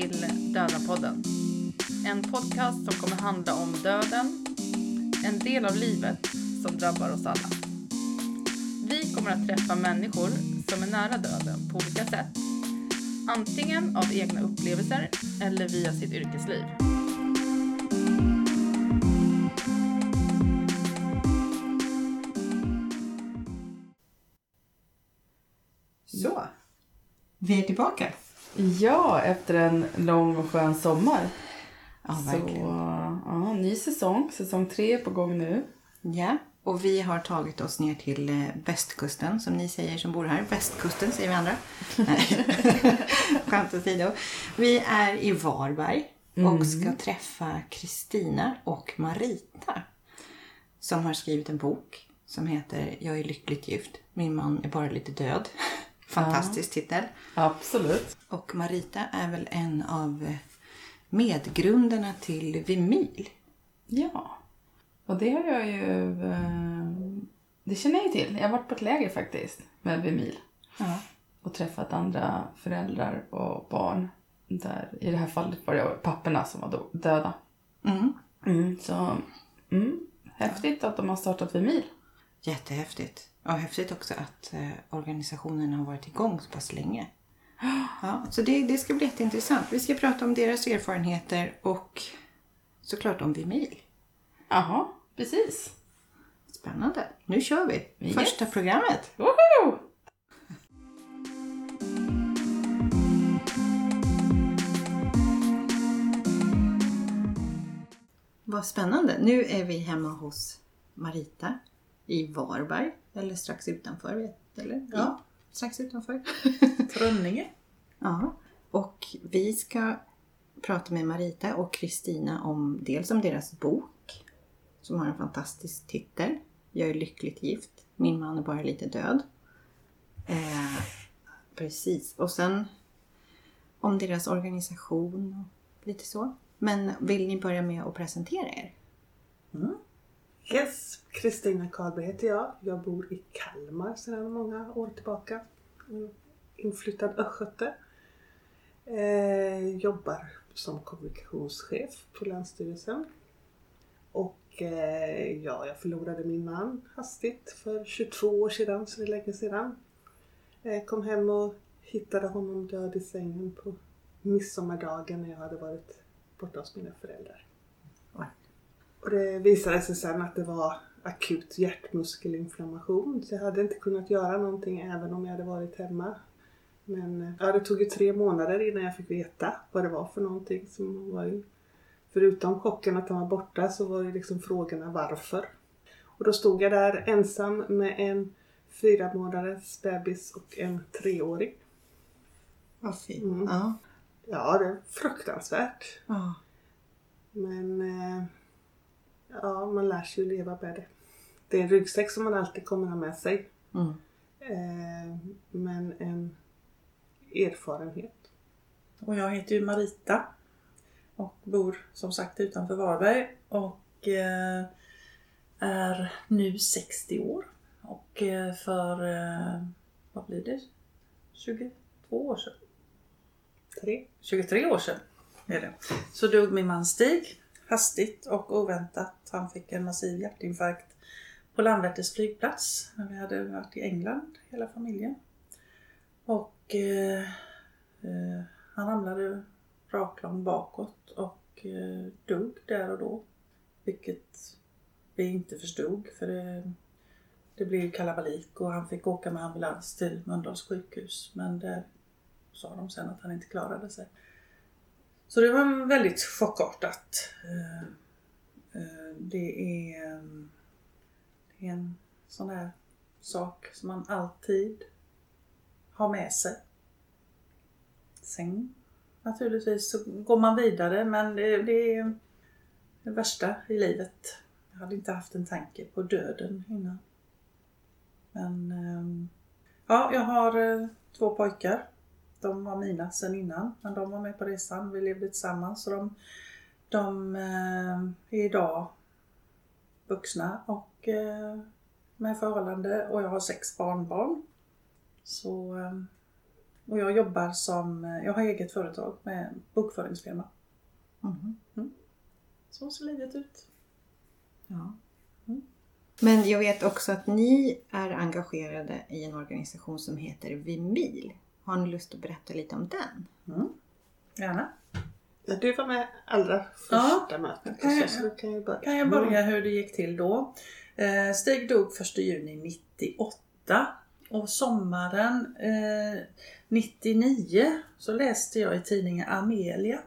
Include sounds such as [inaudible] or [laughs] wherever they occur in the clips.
till Döda-podden. En podcast som kommer handla om döden, en del av livet som drabbar oss alla. Vi kommer att träffa människor som är nära döden på olika sätt. Antingen av egna upplevelser eller via sitt yrkesliv. Så, vi är tillbaka. Ja, efter en lång och skön sommar. Ja, Så, verkligen. ja, ny säsong. Säsong tre är på gång nu. Ja, och vi har tagit oss ner till eh, västkusten, som ni säger som bor här. Västkusten säger vi andra. [laughs] Skämt åsido. Vi är i Varberg och ska träffa Kristina och Marita. Som har skrivit en bok som heter Jag är lyckligt gift. Min man är bara lite död. Fantastisk titel. Absolut. Och Marita är väl en av medgrundarna till Vimil. Ja. Och det har jag ju... eh, Det känner jag ju till. Jag har varit på ett läger faktiskt med Vimil. Ja. Och träffat andra föräldrar och barn. Där, I det här fallet var det papporna som var döda. Mm. Så mm, häftigt att de har startat Vimil. Jättehäftigt. Och häftigt också att eh, organisationen har varit igång så pass länge. [gasps] Ja, så det, det ska bli jätteintressant. Vi ska prata om deras erfarenheter och såklart om Vimil. Jaha, precis. Spännande. Nu kör vi. Yes. Första programmet. Woho! Vad spännande. Nu är vi hemma hos Marita i Varberg. Eller strax utanför. Vet, eller? Ja, strax utanför. [laughs] Trönninge. Ja, och vi ska prata med Marita och Kristina om dels om deras bok som har en fantastisk titel. Jag är lyckligt gift. Min man är bara lite död. Eh, precis. Och sen om deras organisation och lite så. Men vill ni börja med att presentera er? Yes, Kristina Karlberg heter jag. Jag bor i Kalmar sedan många år tillbaka. Mm. Inflyttad östgöte. Eh, jobbar som kommunikationschef på Länsstyrelsen. Och eh, ja, jag förlorade min man hastigt för 22 år sedan, så det är länge sedan. Eh, kom hem och hittade honom död i sängen på midsommardagen när jag hade varit borta hos mina föräldrar. Och det visade sig sen att det var akut hjärtmuskelinflammation. Så jag hade inte kunnat göra någonting även om jag hade varit hemma. Men ja, det tog ju tre månader innan jag fick veta vad det var för någonting. Som var ju, förutom chocken att han var borta så var det liksom frågorna varför. Och då stod jag där ensam med en fyra månaders bebis och en treåring. Vad fint. Mm. Ja. Ja, det är fruktansvärt. ja. Men eh, ja, man lär sig ju leva med det. Det är en ryggsäck som man alltid kommer ha med sig. Mm. Eh, men en erfarenhet. Och jag heter ju Marita och bor som sagt utanför Varberg och eh, är nu 60 år. Och eh, för, vad blir det, 22 år sedan? Tre. 23 år sedan är det. Så dog min man Stig hastigt och oväntat. Han fick en massiv hjärtinfarkt på Landvetters flygplats. när Vi hade varit i England hela familjen. Och eh, eh, han ramlade raklång bakåt och eh, dog där och då. Vilket vi inte förstod för det, det blev kalabalik och han fick åka med ambulans till Mölndals sjukhus. Men där sa de sen att han inte klarade sig. Så det var väldigt chockartat. Eh, eh, det är, det är en sån här sak som man alltid har med sig. Sen naturligtvis så går man vidare men det, det är det värsta i livet. Jag hade inte haft en tanke på döden innan. Men ehm, ja, jag har eh, två pojkar. De var mina sen innan, men de var med på resan. Vi levde tillsammans. Så de, de eh, är idag vuxna och eh, med förhållande och jag har sex barnbarn. Så eh, Och jag jobbar som, jag har eget företag med bokföringsfirma. Mhm. Så ser livet ut. Ja. Mm. Men jag vet också att ni är engagerade i en organisation som heter Vimil. Har ni lust att berätta lite om den? Mm. Gärna. Ja, du var med allra första mötet. Kan jag- Så, kan ju börja. Kan jag börja hur det gick till då? Eh, Stig dog 1 juni 98 och sommaren eh, 99 så läste jag i tidningen Amelia.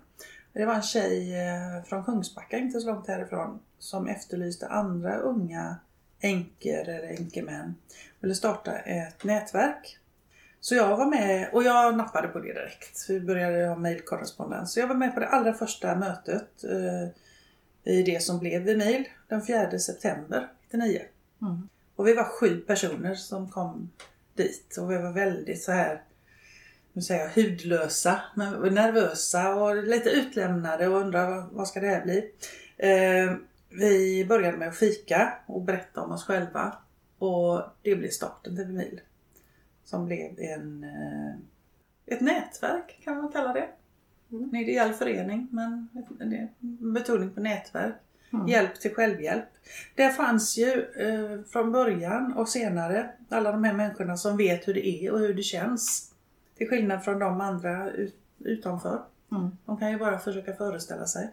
Det var en tjej eh, från Kungsbacka, inte så långt härifrån, som efterlyste andra unga änkor eller änkemän. Ville starta ett nätverk. Så jag var med och jag nappade på det direkt. Vi började ha mejlkorrespondens. Så jag var med på det allra första mötet eh, i det som blev Vimil den 4 september 99. Mm. Och vi var sju personer som kom dit och vi var väldigt så här nu säger jag hudlösa, men nervösa och lite utlämnade och undrade vad, vad ska det här bli? Eh, vi började med att fika och berätta om oss själva och det blev starten till Vimil. Som blev en, eh, ett nätverk kan man kalla det. En ideell förening men betoning på nätverk. Mm. Hjälp till självhjälp. Det fanns ju eh, från början och senare alla de här människorna som vet hur det är och hur det känns. Till skillnad från de andra ut, utanför. Mm. De kan ju bara försöka föreställa sig.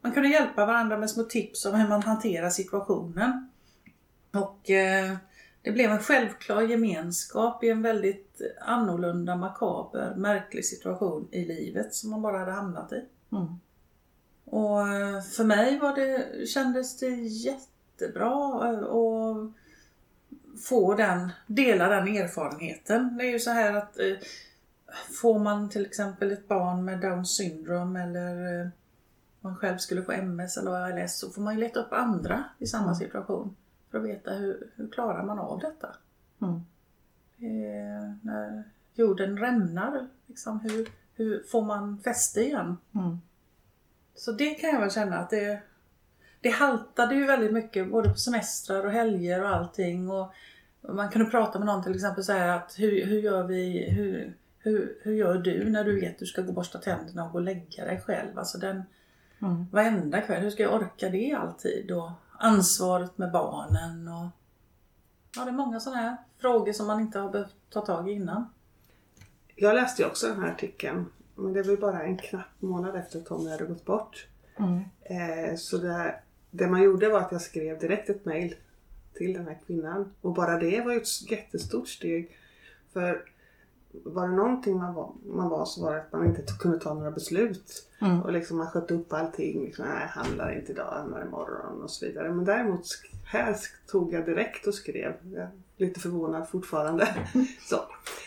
Man kunde hjälpa varandra med små tips om hur man hanterar situationen. Och eh, det blev en självklar gemenskap i en väldigt annorlunda, makaber, märklig situation i livet som man bara hade hamnat i. Mm. Och eh, för mig var det, kändes det jättebra eh, att få den, dela den erfarenheten. Det är ju så här att eh, får man till exempel ett barn med Downs syndrom eller eh, man själv skulle få MS eller ALS så får man ju leta upp andra i samma Mm. situation för att veta hur, hur klarar man av detta. Mm. Eh, när jorden rämnar, liksom, hur, hur får man fäste igen? Mm. Så det kan jag väl känna att det, det haltade ju väldigt mycket både på semestrar och helger och allting. Och man kunde prata med någon till exempel så här att hur, hur gör vi, hur, hur, hur gör du när du vet att du ska gå och borsta tänderna och gå och lägga dig själv? Alltså den Mm. varenda kväll, hur ska jag orka det alltid? Och ansvaret med barnen och ja, det är många sådana här frågor som man inte har behövt ta tag i innan. Jag läste ju också den här artikeln. Men det var ju bara en knapp månad efter att Tommy hade gått bort. Mm. Eh, så det, det man gjorde var att jag skrev direkt ett mail till den här kvinnan. Och bara det var ju ett jättestort steg. För var det någonting man var, man var så var det att man inte kunde ta några beslut. Mm. Och liksom man sköt upp allting. Liksom, nej, handlar inte idag, handlar imorgon och så vidare. Men däremot här tog jag direkt och skrev. Jag är lite förvånad fortfarande. [laughs] så.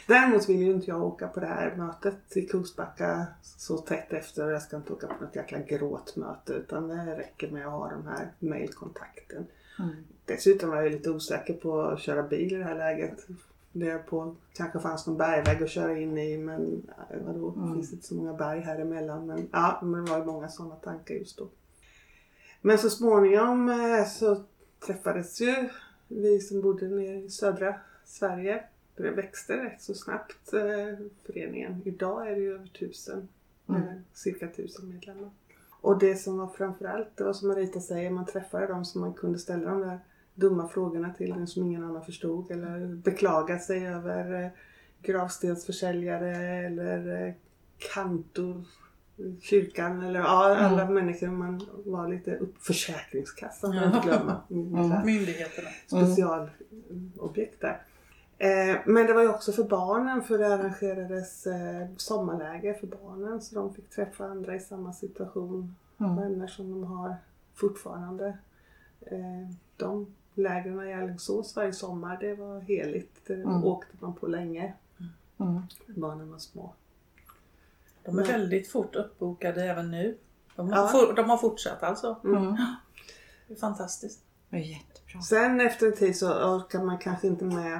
Däremot vill ju inte jag åka på det här mötet i Kungsbacka så tätt efter. Jag ska inte åka på något jäkla gråtmöte utan det räcker med att ha den här mailkontakten. Mm. Dessutom var jag lite osäker på att köra bil i det här läget. Det på kanske fanns någon bergvägg att köra in i men eh, vadå, Mm. finns inte så många berg här emellan. Men ja, men det var ju många sådana tankar just då. Men så småningom eh, så träffades ju vi som bodde nere i södra Sverige. Det växte rätt så snabbt eh, föreningen. Idag är det ju över tusen, Mm. cirka tusen medlemmar. Och det som var framförallt, det var som Marita säger, man träffade dem som man kunde ställa de där dumma frågorna till, den som ingen annan förstod. Eller beklaga sig över eh, gravstensförsäljare eller eh, kantor kyrkan. Eller ja, alla Mm. människor man var lite upp, Försäkringskassan får inte glömma. Mm. Mm. Myndigheterna. Specialobjekt där. Eh, men det var ju också för barnen för det arrangerades eh, sommarläger för barnen så de fick träffa andra i samma situation. Mm. Vänner som de har fortfarande. Eh, de lägren i Alingsås varje sommar det var heligt. Det Mm. åkte man på länge. Mm. Barnen var små. De är Nej. väldigt fort uppbokade även nu. De har, Ja. for, de har fortsatt alltså. Mm. Det är fantastiskt. Det är jättebra. Sen efter en tid så orkar man kanske inte med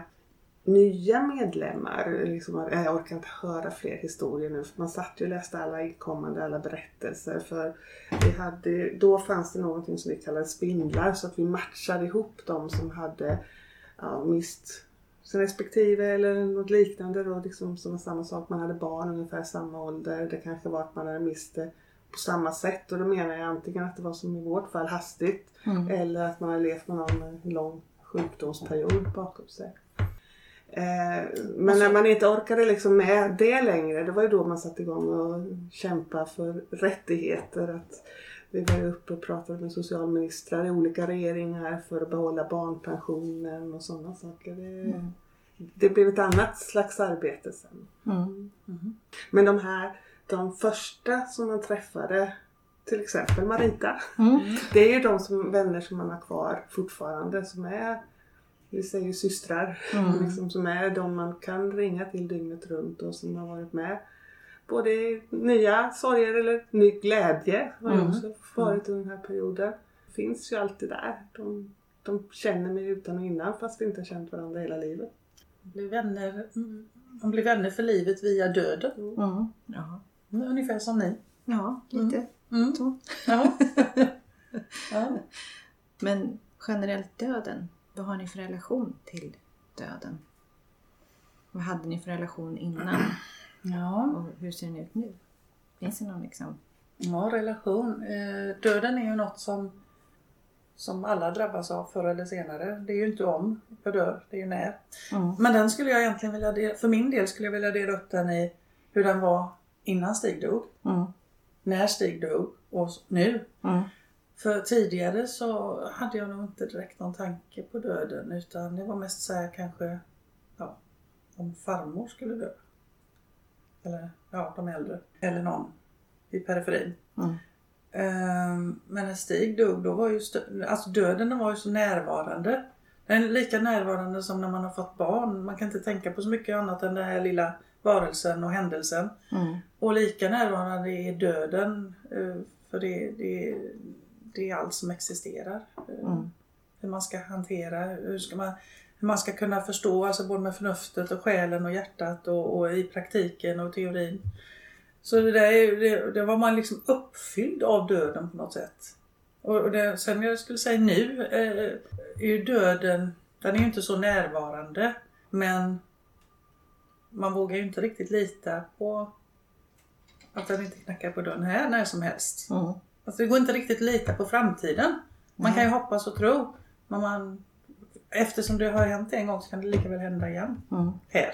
nya medlemmar. Liksom, jag orkar inte höra fler historier nu. För man satt ju och läste alla inkommande, alla berättelser. För vi hade, då fanns det någonting som vi kallade spindlar. Så att vi matchade ihop de som hade ja, mist sin respektive eller något liknande då liksom som var samma sak. Man hade barn ungefär samma ålder. Det kanske var att man hade mist det på samma sätt och då menar jag antingen att det var som i vårt fall hastigt Mm. eller att man har levt med någon lång sjukdomsperiod bakom sig. Eh, men när man inte orkade liksom med det längre, det var ju då man satte igång och kämpa för rättigheter. Att vi var uppe och pratade med socialministrar i olika regeringar för att behålla barnpensionen och sådana saker. Det, det blev ett annat slags arbete sen. Mm. Men de här, de första som man träffade, till exempel Marita. Mm. Det är ju de som, vänner som man har kvar fortfarande som är, vi säger systrar, Mm. [laughs] liksom, som är de man kan ringa till dygnet runt och som har varit med. Både i nya sorger eller ny glädje har ju Mm. också varit under den här perioden. Finns ju alltid där. De, de känner mig utan och innan fast vi inte har känt varandra hela livet. Blir vänner, mm, man blir vänner för livet via döden. Mm. Ja. Ungefär som ni. ja, lite Mm. så. Ja. [laughs] ja. Men generellt döden, vad har ni för relation till döden? Vad hade ni för relation innan [clears throat] ja. och hur ser den ut nu? Finns det någon liksom... Ja, relation. Eh, döden är ju något som, som alla drabbas av förr eller senare. Det är ju inte om jag dör, det är ju när. Mm. Men den skulle jag egentligen vilja, dela- för min del skulle jag vilja dela upp den i hur den var innan Stig dog, Mm. när Stig dog och nu. Mm. För tidigare så hade jag nog inte direkt någon tanke på döden utan det var mest så här kanske ja, om farmor skulle dö. Eller ja, de äldre. Eller någon i periferin. Mm. Ehm, Men när Stig dog, då var ju alltså döden den var ju så närvarande. Den är lika närvarande som när man har fått barn. Man kan inte tänka på så mycket annat än den här lilla varelsen och händelsen. Mm. Och lika närvarande är döden. eh, För det, det, det är allt som existerar. Eh, Mm. Hur man ska hantera, hur, ska man, hur man ska kunna förstå, alltså både med förnuftet och själen och hjärtat och, och i praktiken och teorin. Så det där är, det, det var man liksom uppfylld av döden på något sätt. Och och det, sen jag skulle säga nu eh, är ju döden, den är ju inte så närvarande. Men man vågar ju inte riktigt lita på att den inte knackar på dörren här när som helst. Mm. Alltså det går inte riktigt att lita på framtiden. Man kan ju hoppas och tro. Men man, eftersom det har hänt en gång så kan det lika väl hända igen. Mm. Här.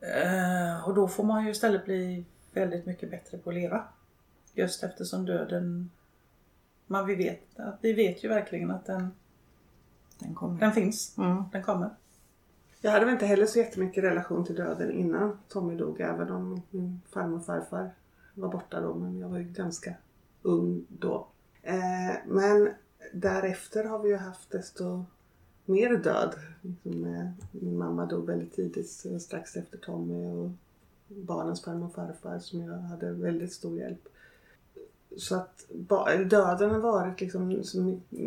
Eh, och då får man ju istället bli väldigt mycket bättre på att leva. Just eftersom döden... Man, vi, vet, att vi vet ju verkligen att den, Den kommer. den finns. Mm. Den kommer. Jag hade väl inte heller så jättemycket relation till döden innan Tommy dog. Även om min farmor och farfar var borta då. Men jag var ju ganska ung då. Eh, men därefter har vi ju haft desto mer död. Liksom, eh, min mamma dog väldigt tidigt strax efter Tommy. Och barnens farmor och farfar som jag hade väldigt stor hjälp. Så att döden har varit liksom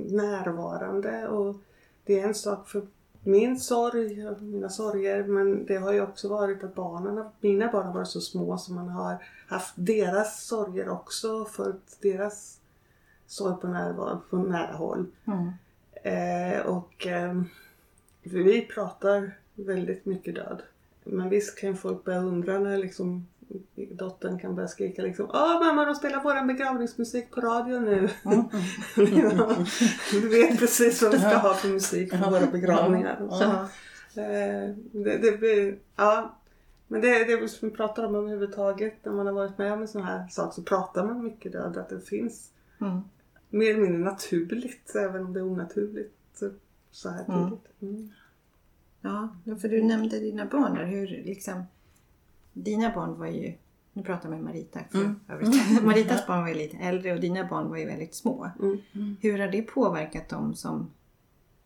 närvarande. Och det är en sak för min sorg mina sorger men det har ju också varit att barnen, mina barn har varit så små så man har haft deras sorger också och följt deras sorg på nära, på nära håll. Mm. Eh, och eh, vi pratar väldigt mycket död. Men visst kan folk börja undra när liksom dottern kan börja skrika liksom Åh mamma de spelar våran begravningsmusik på radio nu. [laughs] ja, du vet precis vad vi ska ha för musik på våra begravningar. så. Eh, det, det blir, ja. Men det är det som vi pratar om överhuvudtaget. När man har varit med om en sån här sak så pratar man mycket död. Att det finns Mm. mer eller mindre naturligt. Även om det är onaturligt så- så här Mm. tidigt. Mm. Ja, för du nämnde dina barn där. Hur liksom... Dina barn var ju... Nu pratar jag med Marita för Mm. övrigt. Maritas [laughs] barn var ju lite äldre och dina barn var ju väldigt små. Mm. Hur har det påverkat dem som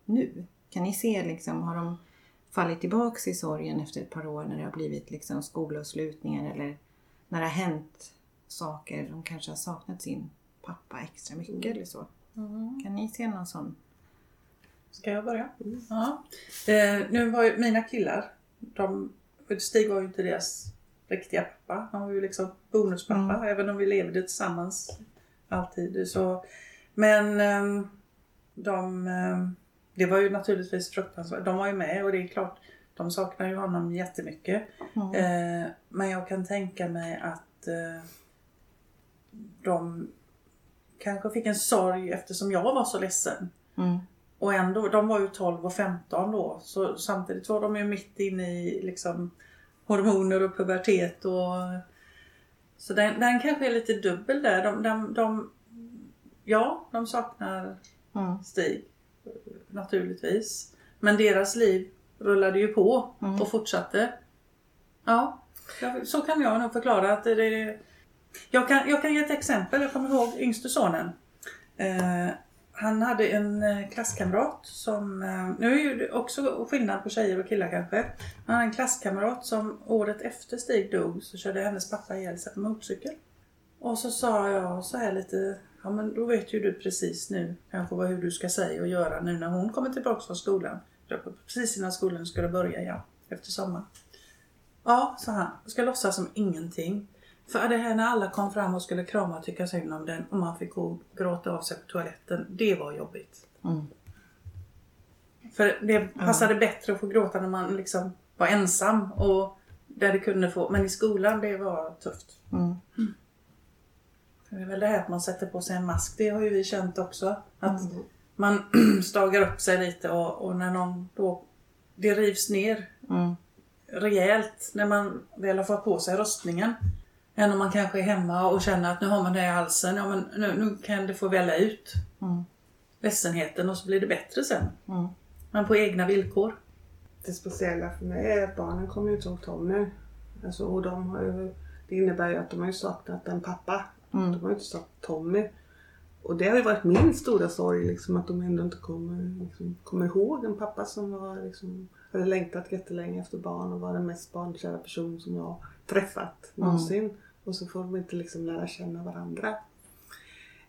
nu? Kan ni se liksom, har de fallit tillbaks i sorgen efter ett par år när det har blivit liksom skolavslutningar eller när det har hänt saker, de kanske har saknat sin pappa extra mycket eller så? Kan ni se någon sån? Ska jag börja? Ja. Eh, nu var ju mina killar, de, Stig var ju inte deras riktiga pappa. Han var ju liksom bonuspappa även om vi levde tillsammans alltid. Så, men ehm, de, ehm, det var ju naturligtvis fruktansvärt. De var ju med och det är klart, de saknar ju honom jättemycket. Mm. Eh, men jag kan tänka mig att eh, de kanske fick en sorg eftersom jag var så ledsen. Mm. Och ändå, de var ju 12 och 15 då. Så samtidigt var de ju mitt inne i liksom hormoner och pubertet och så den, den kanske är lite dubbel där. De, de, de, ja, de saknar Mm. Stig naturligtvis. Men deras liv rullade ju på Mm. och fortsatte. Ja, så kan jag nog förklara att det är... Jag kan, jag kan ge ett exempel. Jag kommer ihåg yngste sonen. Eh, han hade en eh, klasskamrat som, eh, nu är ju det också skillnad på tjejer och killar kanske. Han hade en klasskamrat som året efter Stig dog så körde hennes pappa ihjäl sig på motorcykel. Och så sa jag så här lite, ja men då vet ju du precis nu kanske vad, hur du ska säga och göra nu när hon kommer tillbaka från skolan. Precis innan skolan skulle börja, ja, efter sommaren. Ja, sa han, jag ska låtsas som ingenting. För det här när alla kom fram och skulle krama och tycka synd om den och man fick gå och gråta av sig på toaletten, det var jobbigt. Mm. För det passade bättre att få gråta när man liksom var ensam och där det kunde få, men i skolan det var tufft. Mm. Det är väl det här att man sätter på sig en mask, det har ju vi känt också. Att Mm. man [clears throat] stagar upp sig lite och, och när någon då, det rivs ner Mm. rejält när man väl har fått på sig röstningen. Än om man kanske är hemma och känner att nu har man det i halsen, ja men nu, nu kan det få välla ut Mm. ledsenheten och så blir det bättre sen. Mm. Men på egna villkor. Det speciella för mig är att barnen kommer ju inte ihåg Tommy. Alltså, och de har ju, det innebär ju att de har ju saknat en pappa. Mm. De har ju inte saknat Tommy. Och det har ju varit min stora sorg, liksom, att de ändå inte kommer, liksom, kommer ihåg en pappa som var, liksom, hade längtat jättelänge efter barn och var den mest barnkära person som jag har träffat någonsin. Och så får de inte liksom lära känna varandra.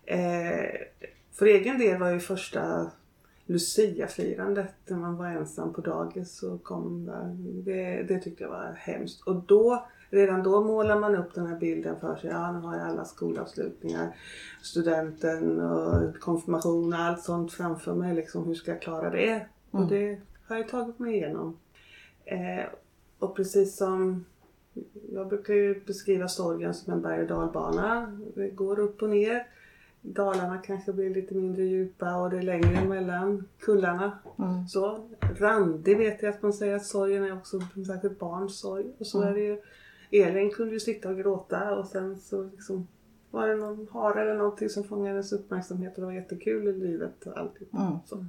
Eh, för egen del var ju första Lucia-firandet när man var ensam på dagis och kom där. Det, det tyckte jag var hemskt. Och då, redan då målar man upp den här bilden för sig. Ja, nu har jag alla skolavslutningar, studenten och konfirmation och allt sånt framför mig. Liksom, hur ska jag klara det? Och det har jag tagit mig igenom. Eh, och precis som jag brukar ju beskriva sorgen som en berg och dalbana. Det går upp och ner. Dalarna kanske blir lite mindre djupa och det är längre mellan kullarna. Mm. Så, randig vet jag att man säger att sorgen är också särskilt barns sorg. Och så är det ju, Elin kunde ju sitta och gråta och sen så liksom var det någon hare eller någonting som fångade hennes uppmärksamhet och det var jättekul i livet. Och alltid. Mm. Så.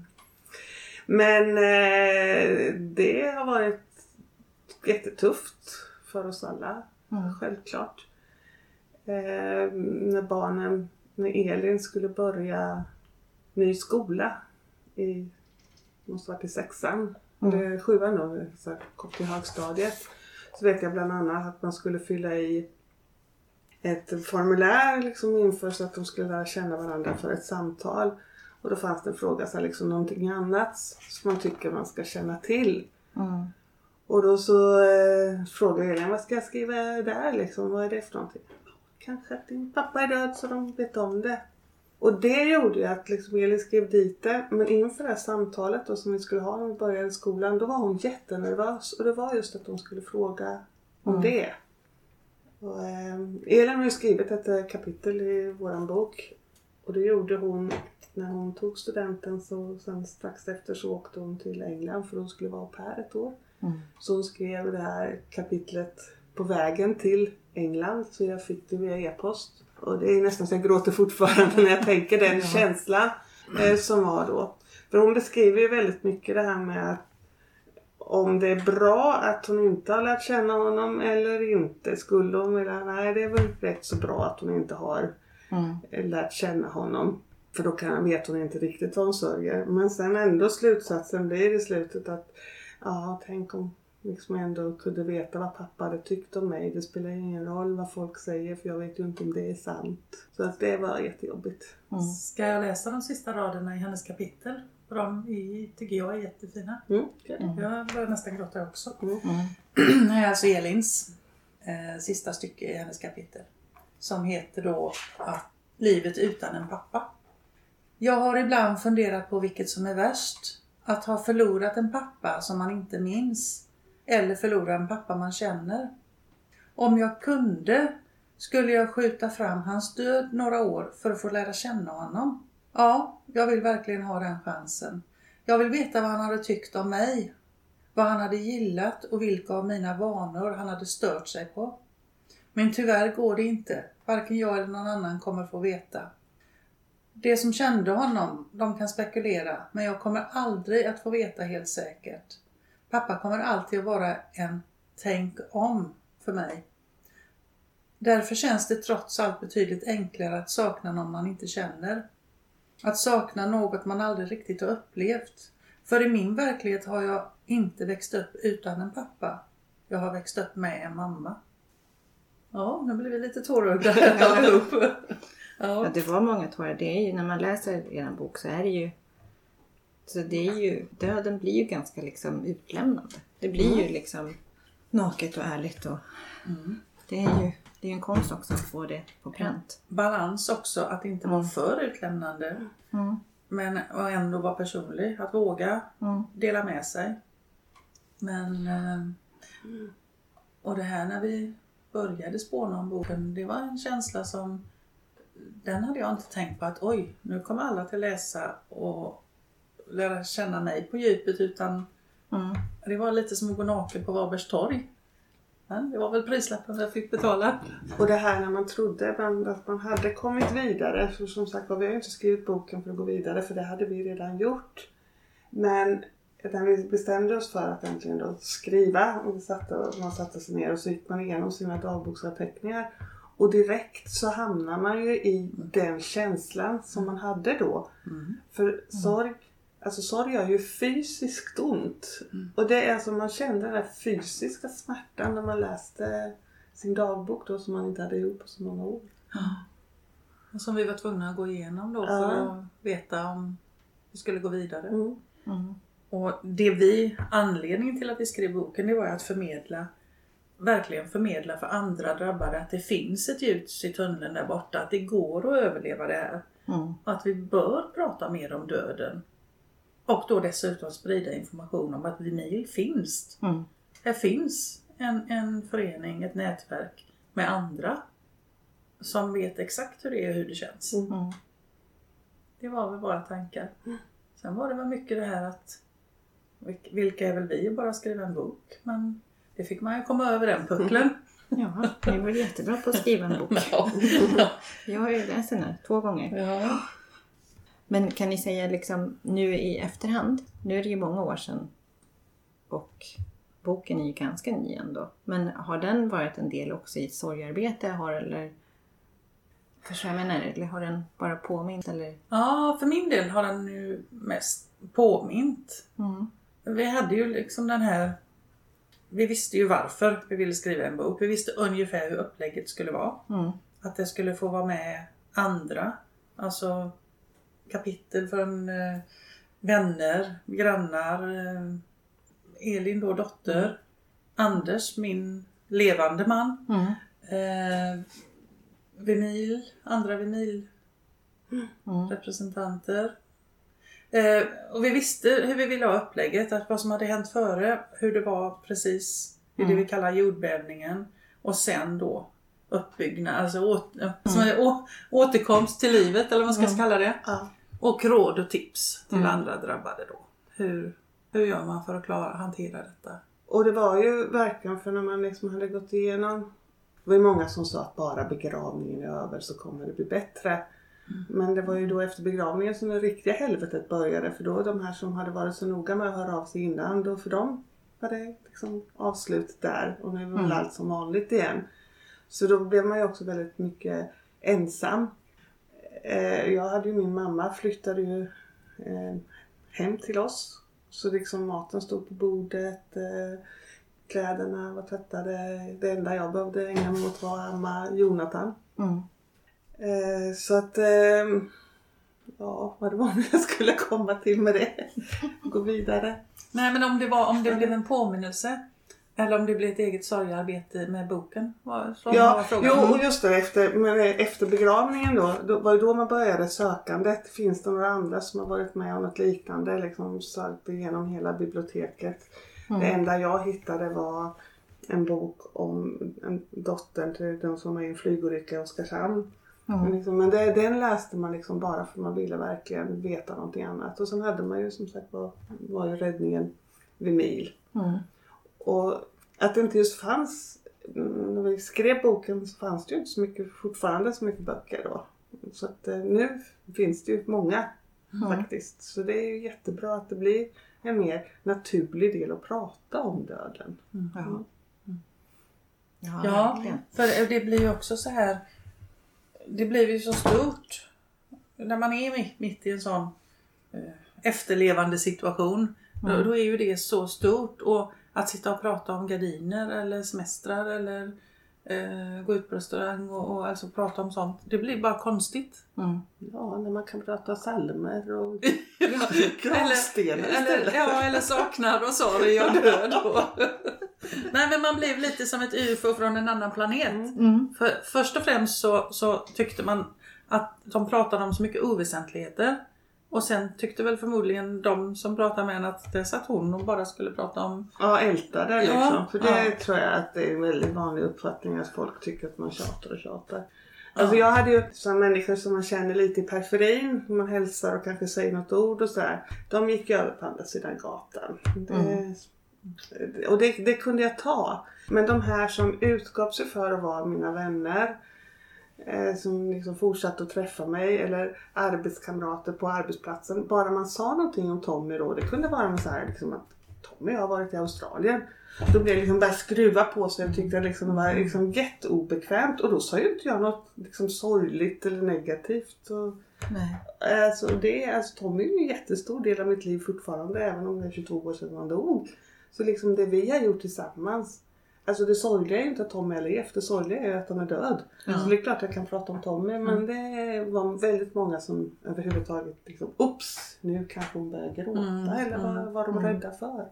Men eh, det har varit jättetufft för oss alla. Mm. Självklart. Eh, när barnen, när Elin skulle börja ny skola i, måste varit i sexan, eller sjuan då, så kom till högstadiet. Så vet jag bland annat att man skulle fylla i ett formulär liksom inför så att de skulle lära känna varandra för ett samtal. Och då fanns det en fråga, så här, liksom någonting annat som man tycker man ska känna till. Mm. Och då så eh, frågade Elin, vad ska jag skriva där liksom? Vad är det för någonting? Kanske att din pappa är död så de vet om det. Och det gjorde ju att liksom Elin skrev dit det. Men inför det här samtalet då, som vi skulle ha när vi började skolan, då var hon jättenervös. Och det var just att hon skulle fråga om det. Och, eh, Elin har ju skrivit ett eh, kapitel i våran bok. Och det gjorde hon när hon tog studenten. Så sen strax efter så åkte hon till England för hon skulle vara au pair ett år. Mm. Så hon skrev det här kapitlet på vägen till England. Så jag fick det via e-post. Och det är nästan så jag gråter fortfarande när jag tänker den [laughs] känslan eh, som var då. För hon beskriver ju väldigt mycket det här med att om det är bra att hon inte har lärt känna honom eller inte. Skulle hon vilja, nej det är väl rätt så bra att hon inte har Mm. eh, lärt känna honom. För då kan, vet hon inte riktigt vad hon sörjer. Men sen ändå slutsatsen blir i slutet att ja, tänk om liksom jag ändå kunde veta vad pappa hade tyckt om mig. Det spelar ingen roll vad folk säger för jag vet ju inte om det är sant. Så att det var jättejobbigt. Ska jag läsa de sista raderna i hennes kapitel? För de är, tycker jag är jättefina. Mm. Jag börjar nästan gråta också. Mm. Det [clears throat] här är alltså Elins eh, sista stycke i hennes kapitel. Som heter då att Livet utan en pappa. Jag har ibland funderat på vilket som är värst. Att ha förlorat en pappa som man inte minns. eller förlora en pappa man känner. Om jag kunde skulle jag skjuta fram hans död några år för att få lära känna honom. Ja, jag vill verkligen ha den chansen. Jag vill veta vad han hade tyckt om mig. Vad han hade gillat och vilka av mina vanor han hade stört sig på. Men tyvärr går det inte. Varken jag eller någon annan kommer få veta. Det som kände honom, de kan spekulera, men jag kommer aldrig att få veta helt säkert. Pappa kommer alltid att vara en tänk om för mig. Därför känns det trots allt betydligt enklare att sakna någon man inte känner. Att sakna något man aldrig riktigt har upplevt. För i min verklighet har jag inte växt upp utan en pappa. Jag har växt upp med en mamma. Ja, nu blir vi lite tårögda [laughs] allihop. Ja, Ja. det var många tårar. Det är ju, när man läser er bok så är det ju... Så det är ju, döden blir ju ganska liksom utlämnande. Det blir ju liksom naket och ärligt. Och, Det är ju det är en konst också att få det på pränt. Balans också, att inte vara för utlämnande. Mm. Men och ändå vara personlig, att våga Mm. dela med sig. Men... eh, Och det här när vi började spåna om boken, det var en känsla som... Den hade jag inte tänkt på att oj, nu kommer alla till läsa och lära känna mig på djupet utan Mm. det var lite som att gå naken på Varbergs torg. Men det var väl prislappen jag fick betala. Och det här när man trodde ibland att man hade kommit vidare. För som sagt var, vi har ju inte skrivit boken för att gå vidare för det hade vi redan gjort. Men när vi bestämde oss för att äntligen då skriva och vi satte, och man satte sig ner och så gick man igenom sina dagboksanteckningar. Och direkt så hamnar man ju i den känslan som man hade då. För sorg, alltså sorg gör ju fysiskt ont. Och det är som man kände den där fysiska smärtan när man läste sin dagbok då som man inte hade gjort på så många år. Och Som vi var tvungna att gå igenom då för Ja. att veta om vi skulle gå vidare. Mm. Mm. Och det vi, anledningen till att vi skrev boken det var att förmedla, verkligen förmedla för andra drabbade att det finns ett ljus i tunneln där borta, att det går att överleva det här. Mm. Att vi bör prata mer om döden. Och då dessutom sprida information om att Vinyl finns. Mm. Här finns en, en förening, ett nätverk med andra som vet exakt hur det är och hur det känns. Mm. Mm. Det var väl våra tankar. Sen var det väl mycket det här att vilk- vilka är väl vi att bara skriva en bok? Men det fick man ju komma över den pucklen. Ja, ni var jättebra på att skriva en bok. [laughs] Ja. Jag har ju läst den här två gånger. ja. Men kan ni säga liksom nu i efterhand, nu är det ju många år sedan och boken är ju ganska ny ändå. Men har den varit en del också i ett sorgarbete? Har, eller, förstår jag menar? Eller har den bara påmint? Eller? ja, för min del har den ju mest påmint. Mm. Vi hade ju liksom den här... Vi visste ju varför vi ville skriva en bok. Vi visste ungefär hur upplägget skulle vara. Mm. Att det skulle få vara med andra. Alltså kapitel från eh, vänner, grannar. Eh, Elin då dotter. Anders, min levande man. Mm. Eh, vinyl, andra vinyl Mm. representanter. Eh, och vi visste hur vi ville ha upplägget, att vad som hade hänt före, hur det var precis i det vi kallar jordbävningen och sen då uppbyggnad, alltså åt, är å, återkomst till livet eller vad man ska kalla det. Ja. Och råd och tips till andra drabbade då. Hur, hur gör man för att klara hantera detta? Och det var ju verkligen för när man liksom hade gått igenom. Det var ju många som sa att bara begravningen är över så kommer det bli bättre. Men det var ju då efter begravningen som det riktiga helvetet började. För då de här som hade varit så noga med att höra av sig innan. Då för dem var det liksom avslut där. Och nu var väl allt som vanligt igen. Så då blev man ju också väldigt mycket ensam. Eh, Jag hade ju min mamma flyttade ju eh, hem till oss. Så liksom maten stod på bordet. eh, Kläderna var tvättade. Det enda jag behövde ägna mig åt var att amma Jonathan. Mm. Eh, Så att... ehm, Ja, vad det var [laughs] jag skulle komma till med det. Gå vidare. Nej men om det, var, om det blev en påminnelse eller om det blev ett eget sorgarbete med boken. Var, Ja, jo, och just det. Efter, men efter begravningen då, då var det då man började sökandet. Finns det några andra som har varit med om något liknande? Liksom sökt igenom hela biblioteket. Det enda jag hittade var en bok om en dottern till de som var i en flygolycka i Oskarshamn. Men, liksom, men det, den läste man liksom bara för man ville verkligen veta någonting annat. Och sen hade man ju som sagt var, var ju räddningen vid mil. Mm. Och att det inte just fanns, mm, när vi skrev boken så fanns det ju inte så mycket, fortfarande så mycket böcker då. Så att eh, nu finns det ju många faktiskt. Så det är ju jättebra att det blir en mer naturlig del att prata om döden. Ja. Ja, Ja, verkligen. för det blir ju också så här. Det blir ju så stort. När man är mitt, mitt i en sån eh, efterlevande situation. Då, då är ju det så stort. Och att sitta och prata om gardiner eller semestrar eller eh, gå ut på restaurang och, och alltså prata om sånt. Det blir bara konstigt. Mm. Ja, när man kan prata psalmer och [laughs] gravstenar eller, ja, eller saknad och sorg och död. Och. Nej men man blev lite som ett ufo från en annan planet. Mm. För, först och främst så, så tyckte man att de pratade om så mycket oväsentligheter. Och sen tyckte väl förmodligen de som pratade med en att det satt hon och bara skulle prata om Ja, ältade liksom. Ja, För det ja. tror jag att det är en väldigt vanlig uppfattning att folk tycker att man tjatar och tjatar. Alltså jag hade ju som människor som man känner lite i periferin, man hälsar och kanske säger något ord och sådär. De gick ju över på andra sidan gatan. Det, Och det, det kunde jag ta. Men de här som utgav sig för att vara mina vänner som liksom fortsatte att träffa mig eller arbetskamrater på arbetsplatsen. Bara man sa någonting om Tommy då, det kunde vara så här liksom att Tommy har varit i Australien. Då blev det liksom bara skruva på sig och tyckte att liksom det var liksom jätteobekvämt. Och då sa ju inte jag något liksom sorgligt eller negativt. Och, Nej. alltså, det, är- alltså, Tommy är ju en jättestor del av mitt liv fortfarande även om det är 22 år sedan han dog. Så liksom det vi har gjort tillsammans. Alltså det sorgliga är ju inte att Tommy har levt, det sorgliga är att han är död. Så det är klart jag kan prata om Tommy men det var väldigt många som överhuvudtaget liksom, Oops, nu kanske hon börjar gråta eller vad var de rädda för?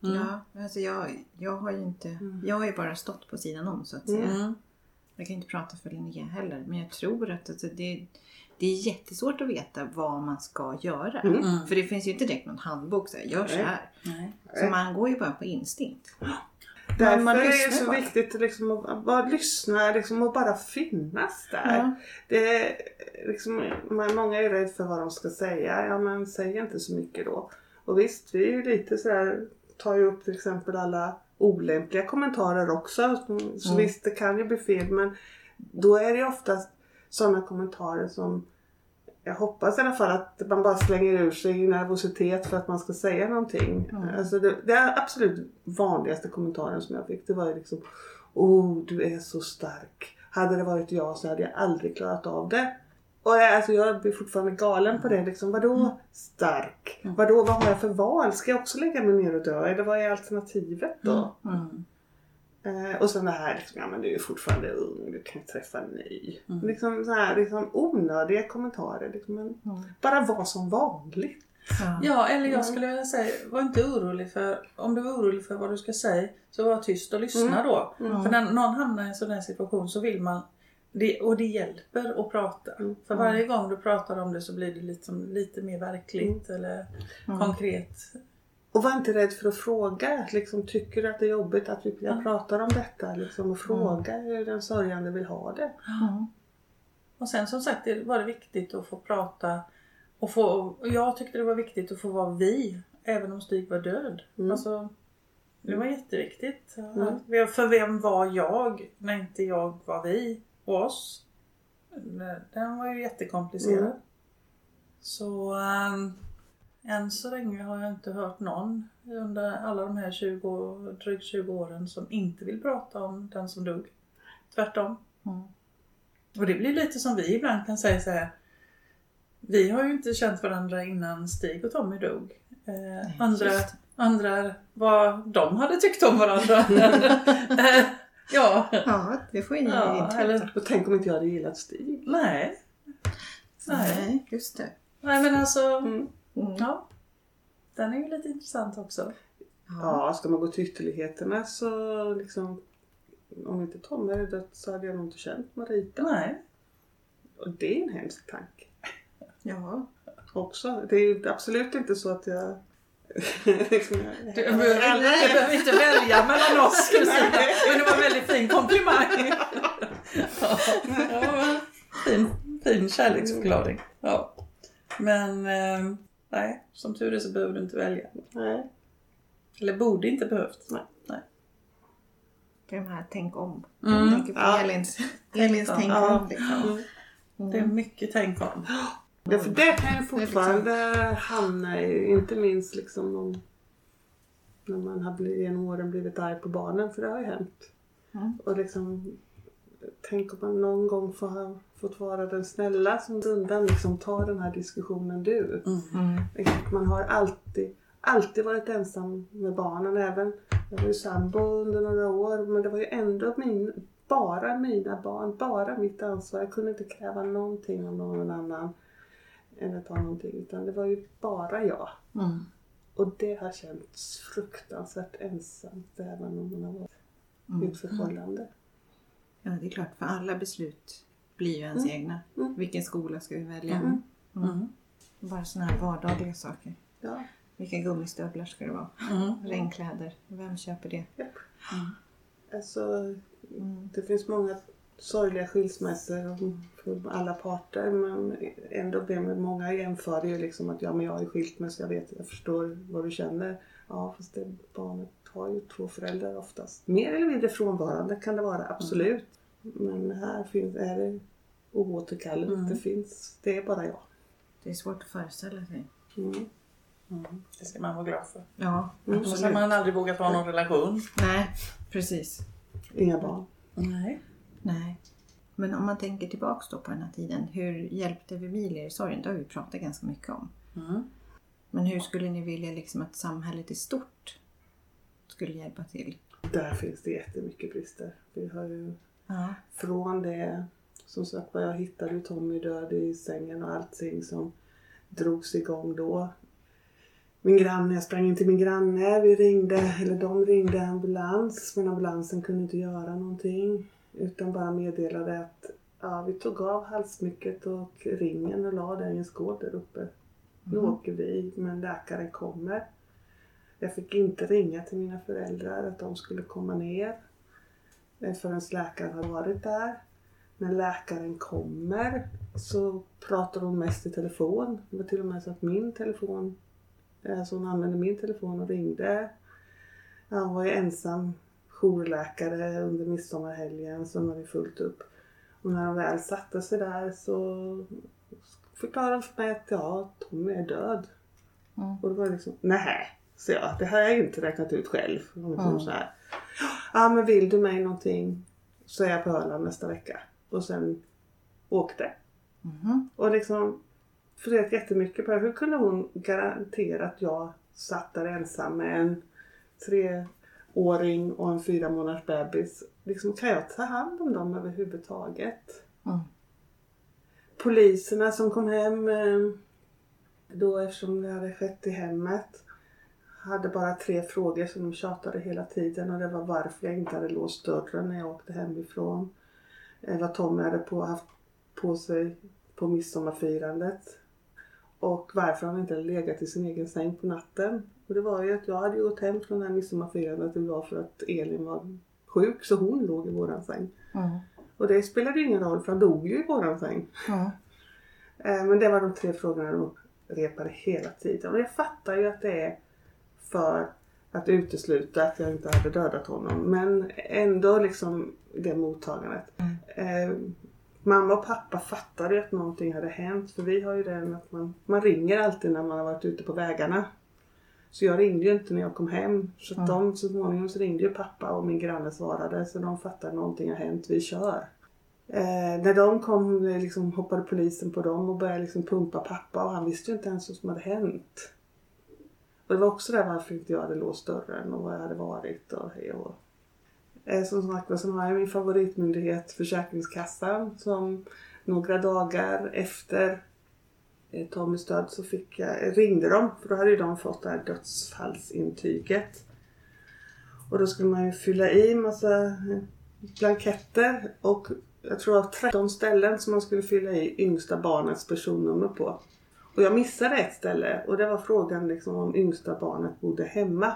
Ja, alltså jag, jag har ju inte, jag har ju bara stått på sidan om så att säga. Mm. Jag kan inte prata för Linnea heller. Men jag tror att alltså, det, det är jättesvårt att veta vad man ska göra. Mm. För det finns ju inte direkt någon handbok så här, gör så här. Nej. Så man går ju bara på instinkt. Därför man är det så bara. viktigt liksom, att bara lyssna liksom, och bara finnas där. Ja. Det är, liksom, man- många är rädda för vad de ska säga. Ja men säg inte så mycket då. Och visst, vi är ju lite sådär, tar ju upp till exempel alla olämpliga kommentarer också. Så visst, det kan ju bli fel men då är det ju oftast sådana kommentarer som jag hoppas i alla fall att man bara slänger ur sig i nervositet för att man ska säga någonting. Alltså det, det absolut vanligaste kommentaren som jag fick det var ju liksom Oh, du är så stark. Hade det varit jag så hade jag aldrig klarat av det. Och jag, alltså jag blir fortfarande galen på det. Liksom, vadå stark? Vadå, vad har jag för val? Ska jag också lägga mig ner och dö? Eller vad är alternativet då? Mm. Eh, och sen det här, liksom, ja men du är fortfarande ung, du kan träffa en ny. Liksom så här liksom onödiga kommentarer. Liksom, men Bara vara som vanligt. Ja. Ja, eller jag skulle vilja säga, var inte orolig för, om du var orolig för vad du ska säga, så var tyst och lyssna då. För när någon hamnar i en sån här situation så vill man, det, och det hjälper att prata. För varje gång du pratar om det så blir det liksom lite mer verkligt eller konkret. Och var inte rädd för att fråga. Liksom, tycker du att det är jobbigt att vi jag pratar om detta? Liksom, och fråga hur den sörjande vill ha det. Mm. Och sen som sagt det var det viktigt att få prata och få, och jag tyckte det var viktigt att få vara vi även om Stig var död. Alltså, det var jätteviktigt. Att- För vem var jag när inte jag var vi och oss? Den var ju jättekomplicerad. Mm. Så um, än så länge har jag inte hört någon under alla de här 20, drygt 20 åren som inte vill prata om den som dog. Tvärtom. Mm. Och det blir lite som vi ibland kan säga så här. Vi har ju inte känt varandra innan Stig och Tommy dog. Eh, andra, just andra vad de hade tyckt om varandra. [laughs] Eh, ja, ja, det får ni ja eller Och tänk om inte jag hade gillat Stig. nej. Nej. Nej, just det. Nej men alltså, Mm. Mm. ja. Den är ju lite intressant också. Ja, ska man gå till ytterligheterna så liksom om inte Tom hade dött så hade jag nog inte känt Marita. Nej. Och det är en hemsk tanke [laughs] Ja. också. Det är ju absolut inte så att jag [laughs] Liksom, Du behöver, du behöver inte välja mellan oss Kristina. Men det var en väldigt fin komplimang. [laughs] Ja, ja, fin, fin kärleksförklaring. Ja. Men eh, nej, som tur är så behöver du inte välja. Nej. Eller borde inte behövt. Nej. nej. Det är de här tänk om. Mm. Jag tänker på Ja. Elins, Elins om. tänk Ja. om. Liksom. Det är mycket tänk om. Ja, för det kan ju fortfarande hamna i, inte minst liksom om, när man har blivit, genom åren blivit arg på barnen, för det har ju hänt. Mm. Och liksom, tänk om man någon gång får ha fått vara den snälla som undan liksom tar den här diskussionen du. Mm. Man har alltid, alltid varit ensam med barnen. Även, jag var ju sambo under några år men det var ju ändå min, bara mina barn, bara mitt ansvar. Jag kunde inte kräva någonting av någon annan att ha någonting. Utan det var ju bara jag. Mm. Och det har känts fruktansvärt ensamt även om man har varit i ett förhållande. Ja, det är klart. För alla beslut blir ju ens egna. Mm. Vilken skola ska vi välja? Mm. Mm. Bara sådana här vardagliga saker. Ja. Vilka gummistövlar ska det vara? Mm. Regnkläder. Vem köper det? Japp. Mm. Alltså, Mm. det finns många sorgliga skilsmässor för alla parter men ändå blir det många jämför ju liksom att ja men jag är skilt mig så jag vet, jag förstår vad du känner. Ja fast det, barnet har ju två föräldrar oftast. Mer eller mindre frånvarande kan det vara, absolut. Men här finns, är det oåterkalleligt. Mm. Det finns, det är bara jag. Det är svårt att föreställa sig. Mm. Mm. Det ska man vara glad för. Ja, Mm. Annars har man aldrig vågat ha någon relation. Nej, precis. Inga barn. Nej. Nej. Men om man tänker tillbaks då på den här tiden. Hur hjälpte vi Emilia i sorgen? Det har vi pratat ganska mycket om. Mm. Men hur skulle ni vilja liksom att samhället i stort skulle hjälpa till? Där finns det jättemycket brister. Vi har ju Ja. från det, som sagt jag hittade Tommy död i sängen och allting som drogs igång då. Min granne, jag sprang in till min granne, vi ringde, eller de ringde ambulans men ambulansen kunde inte göra någonting. Utan bara meddelade att ja, vi tog av halssmycket och ringen och la den i en skål där uppe. Nu åker vi, men läkaren kommer. Jag fick inte ringa till mina föräldrar att de skulle komma ner eh, förrän läkaren har varit där. När läkaren kommer så pratar hon mest i telefon. Det var till och med så att min telefon, alltså hon använde min telefon och ringde. Hon var ju ensam jourläkare under midsommarhelgen så hon hade fullt upp. Och när de väl satte sig där så förklarade de för mig att ja, Tommy är död. Mm. Och då var det liksom, nej, så jag, det har jag inte räknat ut själv. Mm. så här, ja men vill du mig någonting så är jag på Öland nästa vecka. Och sen åkte. Mhm. Och liksom funderat jättemycket på hur kunde hon garantera att jag satt där ensam med en treåring och en fyra månaders bebis. Liksom, kan jag ta hand om dem överhuvudtaget? Mm. Poliserna som kom hem eh, då eftersom det hade skett i hemmet hade bara tre frågor som de tjatade hela tiden och det var varför jag inte hade låst dörren när jag åkte hemifrån. Eh, Vad Tommy hade på, haft på sig på midsommarfirandet. Och varför han inte hade legat i sin egen säng på natten. Och det var ju att jag hade gått hem från det här midsommarfirandet. Det var för att Elin var sjuk så hon låg i våran säng. Mm. Och det spelade ju ingen roll för han dog ju i våran säng. Mm. Eh, Men det var de tre frågorna de upprepade hela tiden. Och jag fattar ju att det är för att utesluta att jag inte hade dödat honom. Men ändå liksom det mottagandet. Eh, mamma och pappa fattade ju att någonting hade hänt. För vi har ju den att man, man ringer alltid när man har varit ute på vägarna. Så jag ringde ju inte när jag kom hem. Så att de, så småningom så ringde ju pappa och min granne svarade. Så de fattade att någonting har hänt, vi kör. Eh, när de kom liksom, hoppade polisen på dem och började liksom pumpa pappa och han visste ju inte ens vad som hade hänt. Och det var också det varför inte jag hade låst dörren och vad jag hade varit och hej och eh, Som sagt var, så har jag min favoritmyndighet Försäkringskassan som några dagar efter eh, Tommys död så fick jag, eh, ringde de för då hade ju de fått det här dödsfallsintyget. Och då skulle man ju fylla i massa blanketter och jag tror det var 13 ställen som man skulle fylla i yngsta barnets personnummer på. Och jag missade ett ställe och det var frågan liksom om yngsta barnet bodde hemma.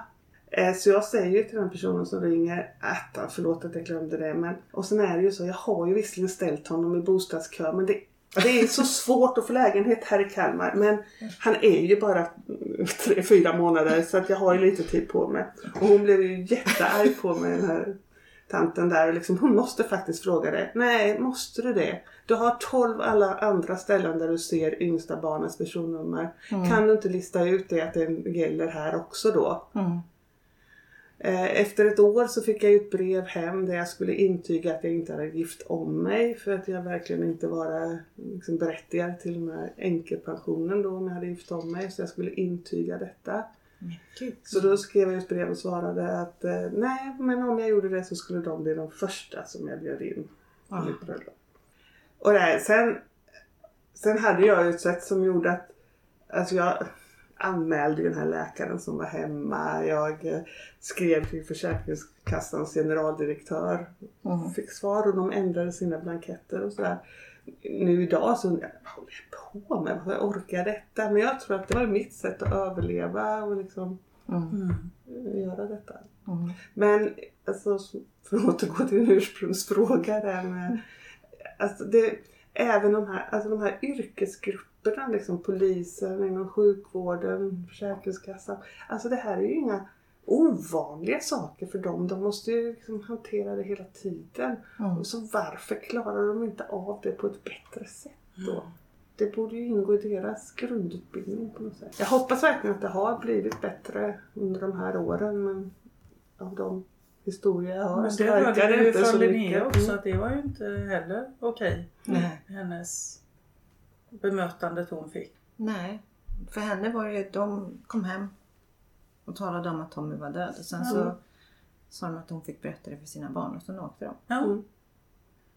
Eh, så jag säger ju till den personen som ringer att, förlåt att jag glömde det, men och sen är det ju så, jag har ju visserligen ställt honom i bostadskö men det, det är så [laughs] svårt att få lägenhet här i Kalmar men han är ju bara [laughs] tre, fyra månader så att jag har ju lite tid på mig. Och hon blev ju jättearg på mig den här tanten där och liksom, hon måste faktiskt fråga det. Nej, måste du det? Du har 12 alla andra ställen där du ser yngsta barnets personnummer. Kan du inte lista ut det att det gäller här också då? Mm. Eh, Efter ett år så fick jag ett brev hem där jag skulle intyga att jag inte hade gift om mig för att jag verkligen inte var liksom, berättigad till den här änkepensionen då om jag hade gift om mig. Så jag skulle intyga detta. Gud. Så då skrev jag ett brev och svarade att eh, nej men om jag gjorde det så skulle de bli de första som jag bjöd in Ah. i mitt bröllop. Och här, sen, sen hade jag ju ett sätt som gjorde att alltså jag anmälde den här läkaren som var hemma. Jag eh, skrev till Försäkringskassans generaldirektör. Mm. Fick svar och de ändrade sina blanketter och sådär. Nu idag så undrar jag, vad håller jag på med? Varför orkar detta? Men jag tror att det var mitt sätt att överleva och liksom Mm. eh, göra detta. Mm. Men alltså, för att återgå till din ursprungsfråga där med, alltså det, även de här, alltså de här yrkesgrupperna, liksom polisen, inom sjukvården, Försäkringskassan. Alltså det här är ju inga ovanliga saker för dem. De måste ju liksom hantera det hela tiden. Mm. Och så varför klarar de inte av det på ett bättre sätt då? Det borde ju ingå i deras grundutbildning på något sätt. Jag hoppas verkligen att det har blivit bättre under de här åren men av de historier jag har Men så verkar vi det inte så Linnea mycket. också Mm. att det var ju inte heller okej. Nej. Hennes bemötandet hon fick. Nej. För henne var det ju, de kom hem och talade om att Tommy var död. Och sen så Mm. sa de att hon fick berätta det för sina barn och sen åkte de. Ja. Mm.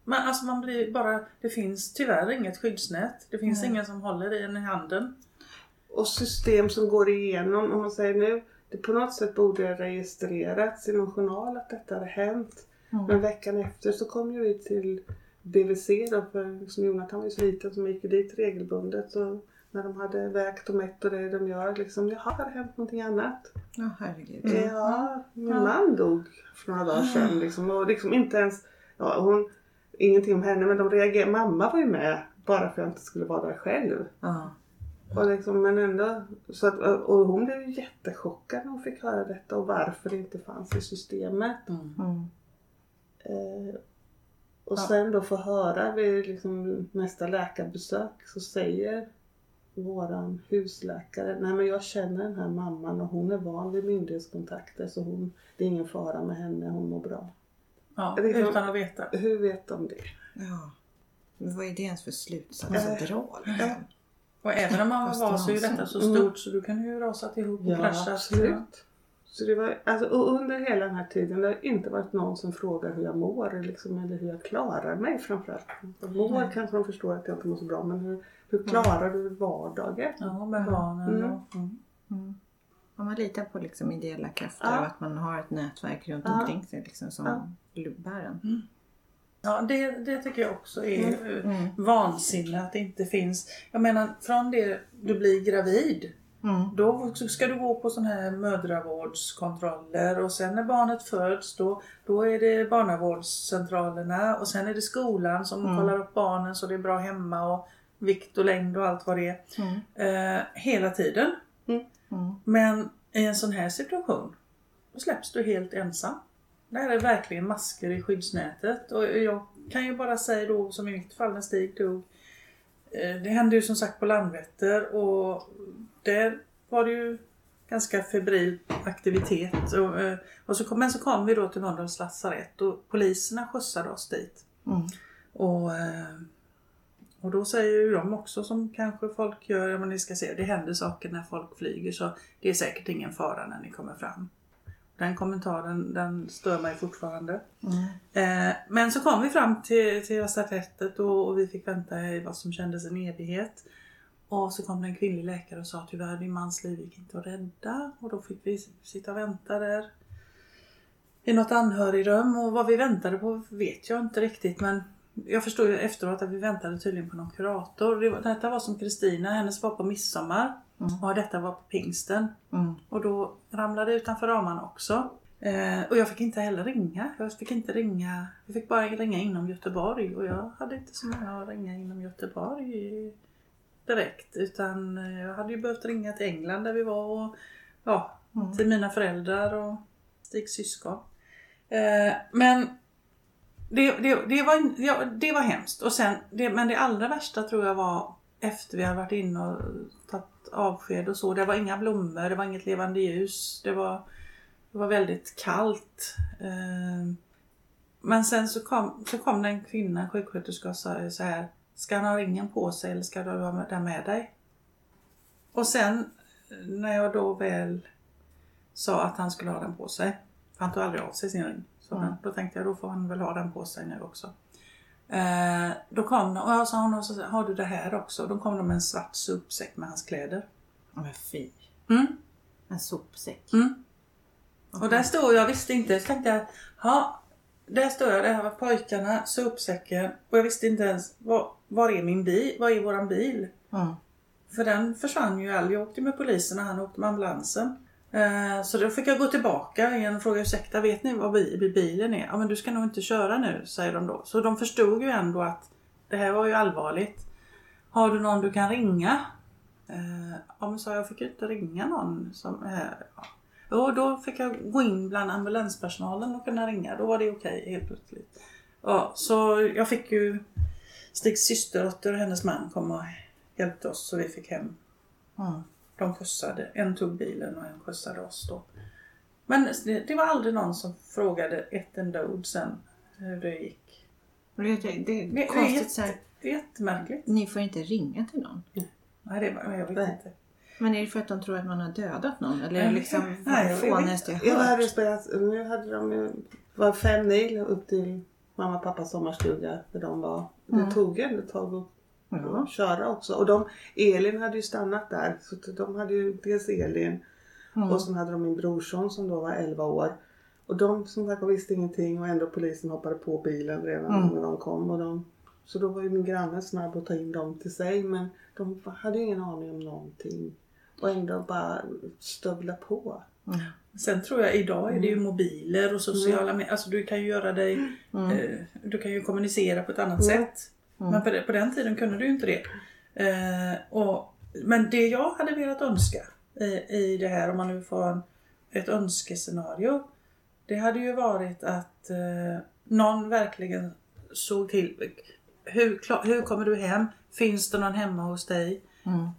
Men alltså man blir bara, det finns tyvärr inget skyddsnät. Det finns Nej. ingen som håller i en i handen. Och system som går igenom, om man säger nu, det på något sätt borde registrerats i någon journal att detta hade hänt. Mm. Men veckan efter så kom ju vi till BVC då, för liksom Jonathan var ju så liten så man gick dit regelbundet. Så när de hade vägt och mätt och det de gör, liksom, jaha, har det hänt någonting annat? Ja, herregud. Ja, min Ja. man dog för några dagar sedan liksom, och liksom inte ens, ja, hon, ingenting om henne men de reagerade, mamma var ju med bara för att jag inte skulle vara där själv. Ja. Och liksom, men ändå, så att, och hon blev jättechockad när hon fick höra detta och varför det inte fanns i systemet. Mm. Eh, och Ja. sen då få höra vid liksom nästa läkarbesök så säger våran husläkare, nej men jag känner den här mamman och hon är van vid myndighetskontakter så hon, det är ingen fara med henne, hon mår bra. Ja, liksom- utan att veta. Hur vet de det? ja. Men vad är det ens för slutsats att dra? Liksom? Och även om man var så är ju detta så Mm. stort så du kan ju rasat ihop och kraschat. absolut. Så det var, alltså, och under hela den här tiden det har inte varit någon som frågar hur jag mår liksom, eller hur jag klarar mig framförallt. Jag mår Nej. kanske de förstår att jag inte mår så bra men hur, hur klarar du vardagen? Ja, med barnen Mm. och... Mm. Mm. Om man litar på liksom ideella krafter Ja. och att man har ett nätverk runt Ja. omkring sig liksom, som Ja. bär en. Ja, det, det tycker jag också är eh, Mm. vansinne att det inte finns. Jag menar, från det du blir gravid Mm. Då ska du gå på sån här mödravårdskontroller och sen när barnet föds då, då är det barnavårdscentralerna och sen är det skolan som Mm. kollar upp barnen så det är bra hemma och vikt och längd och allt vad det är. Mm. Eh, hela tiden. Mm. Men i en sån här situation då släpps du helt ensam. Där är verkligen masker i skyddsnätet och jag kan ju bara säga då som i mitt fall när Stig dog. eh, Det hände ju som sagt på Landvetter och där var det ju ganska febril aktivitet. Och, eh, och så kom, men så kom vi då till Mölndals lasarett och poliserna skjutsade oss dit. Mm. Och, eh, och då säger ju de också som kanske folk gör, ja men ni ska se, det händer saker när folk flyger så det är säkert ingen fara när ni kommer fram. Den kommentaren den stör mig fortfarande. Mm. Eh, men så kom vi fram till, till lasarettet och, och vi fick vänta i vad som kändes en evighet. Och så kom det en kvinnlig läkare och sa tyvärr din mans liv gick inte att rädda. Och då fick vi sitta och vänta där i något anhörigrum och vad vi väntade på vet jag inte riktigt men jag förstår ju efteråt att vi väntade tydligen på någon kurator. Det var, detta var som Kristina, hennes var på midsommar och detta var på pingsten. Mm. Och då ramlade det utanför ramarna också. Eh, och jag fick inte heller ringa. Jag fick inte ringa. Jag fick bara ringa inom Göteborg och jag hade inte så många att ringa inom Göteborg direkt. Utan eh, jag hade ju behövt ringa till England där vi var och ja, till mina föräldrar och Stigs syskon. Eh, men det, det, det, var, ja, det var hemskt. Och sen, det, men det allra värsta tror jag var efter vi hade varit inne och tagit avsked och så. Det var inga blommor, det var inget levande ljus. Det var, det var väldigt kallt. Eh, Men sen så kom, så kom det en kvinna, en sjuksköterska och sa så här. Ska han ha ringen på sig eller ska du ha den med dig? Och sen när jag då väl sa att han skulle ha den på sig. För han tog aldrig av sig sin ring. Så Mm. då tänkte jag då får han väl ha den på sig nu också. Eh, då kom de och jag sa hon och så, har du det här också? Då kom de med en svart sopsäck med hans kläder. Ja, Men fy. Mm. En sopsäck. Mm. Och där stod jag, visste inte, så tänkte jag, ja, där står jag, det här var pojkarna, sopsäcken och jag visste inte ens, var, var är min bil, var är våran bil? Mm. För den försvann ju aldrig, jag åkte med polisen och han åkte med ambulansen. Eh, Så då fick jag gå tillbaka igen och fråga ursäkta, vet ni bi- bilen är? Ja men du ska nog inte köra nu, säger de då. Så de förstod ju ändå att det här var ju allvarligt. Har du någon du kan ringa? Eh, Ja men sa jag, jag fick ju inte ringa någon som är ja. Och då fick jag gå in bland ambulanspersonalen och kunna ringa. Då var det okej helt plötsligt. Ja, så jag fick ju Stigs systerdotter och hennes man kom och hjälpte oss så vi fick hem. Mm. De skjutsade. En tog bilen och en skjutsade oss då. Men det, det var aldrig någon som frågade ett enda ord sen hur det gick. Det, det, det Det är konstigt så här. Det är jättemärkligt. Ni får inte ringa till någon. Nej, det var, jag vet inte. Men är det för att de tror att man har dödat någon? Eller är det liksom nej, jag vet fånigaste jag Jag hört? hade spelat, nu hade de ju, det var fem mil upp till mamma och pappas sommarstuga där de var. Det Mm. tog ju ändå ett tag att Ja. köra också. Och de, Elin hade ju stannat där. Så de hade ju dels Elin Mm. och sen hade de min brorson som då var 11 år. Och de som sagt visste ingenting och ändå polisen hoppade på bilen redan Mm. när de kom. Och de, så då var ju min granne snabb att ta in dem till sig men de hade ju ingen aning om någonting. Och ändå bara stövla på. Mm. Sen tror jag idag är det ju mobiler och sociala medier. Alltså du kan ju göra dig, Mm. eh, du kan ju kommunicera på ett annat Mm. sätt. Men på, på den tiden kunde du ju inte det. Eh, och, men det jag hade velat önska i, i det här, om man nu får en, ett önskescenario. Det hade ju varit att eh, någon verkligen såg till. Hur, hur kommer du hem? Finns det någon hemma hos dig? Mm.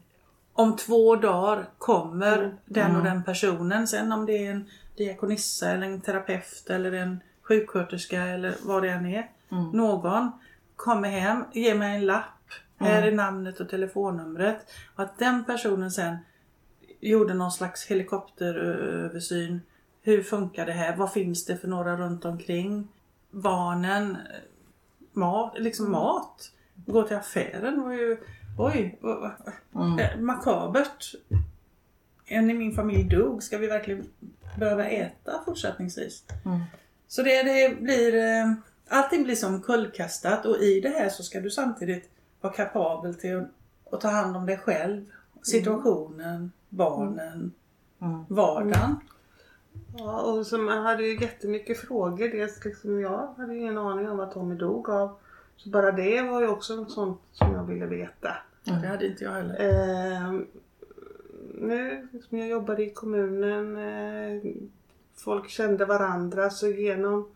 Om två dagar kommer Mm. den och Mm. den personen. Sen om det är en diakonissa eller en terapeut eller en sjuksköterska eller vad det än är. Mm. Någon kommer hem, ger mig en lapp. Här är namnet och telefonnumret. Och att den personen sen gjorde någon slags helikopteröversyn. Hur funkar det här? Vad finns det för några runt omkring? Barnen, mat, liksom mat. Gå till affären var ju, oj, Mm. Eh, makabert. En i min familj dog. Ska vi verkligen behöva äta fortsättningsvis? Mm. Så det, det blir... eh, Allting blir som kullkastat och i det här så ska du samtidigt vara kapabel till att, ta hand om dig själv, situationen, barnen, Mm. vardagen. Ja, och så man hade ju jättemycket frågor. Dels liksom jag hade ju ingen aning om vad Tommy dog av. Så bara det var ju också något sånt som jag ville veta. Det hade inte jag heller. Eh, nu, liksom jag jobbade i kommunen. Eh, folk kände varandra så genom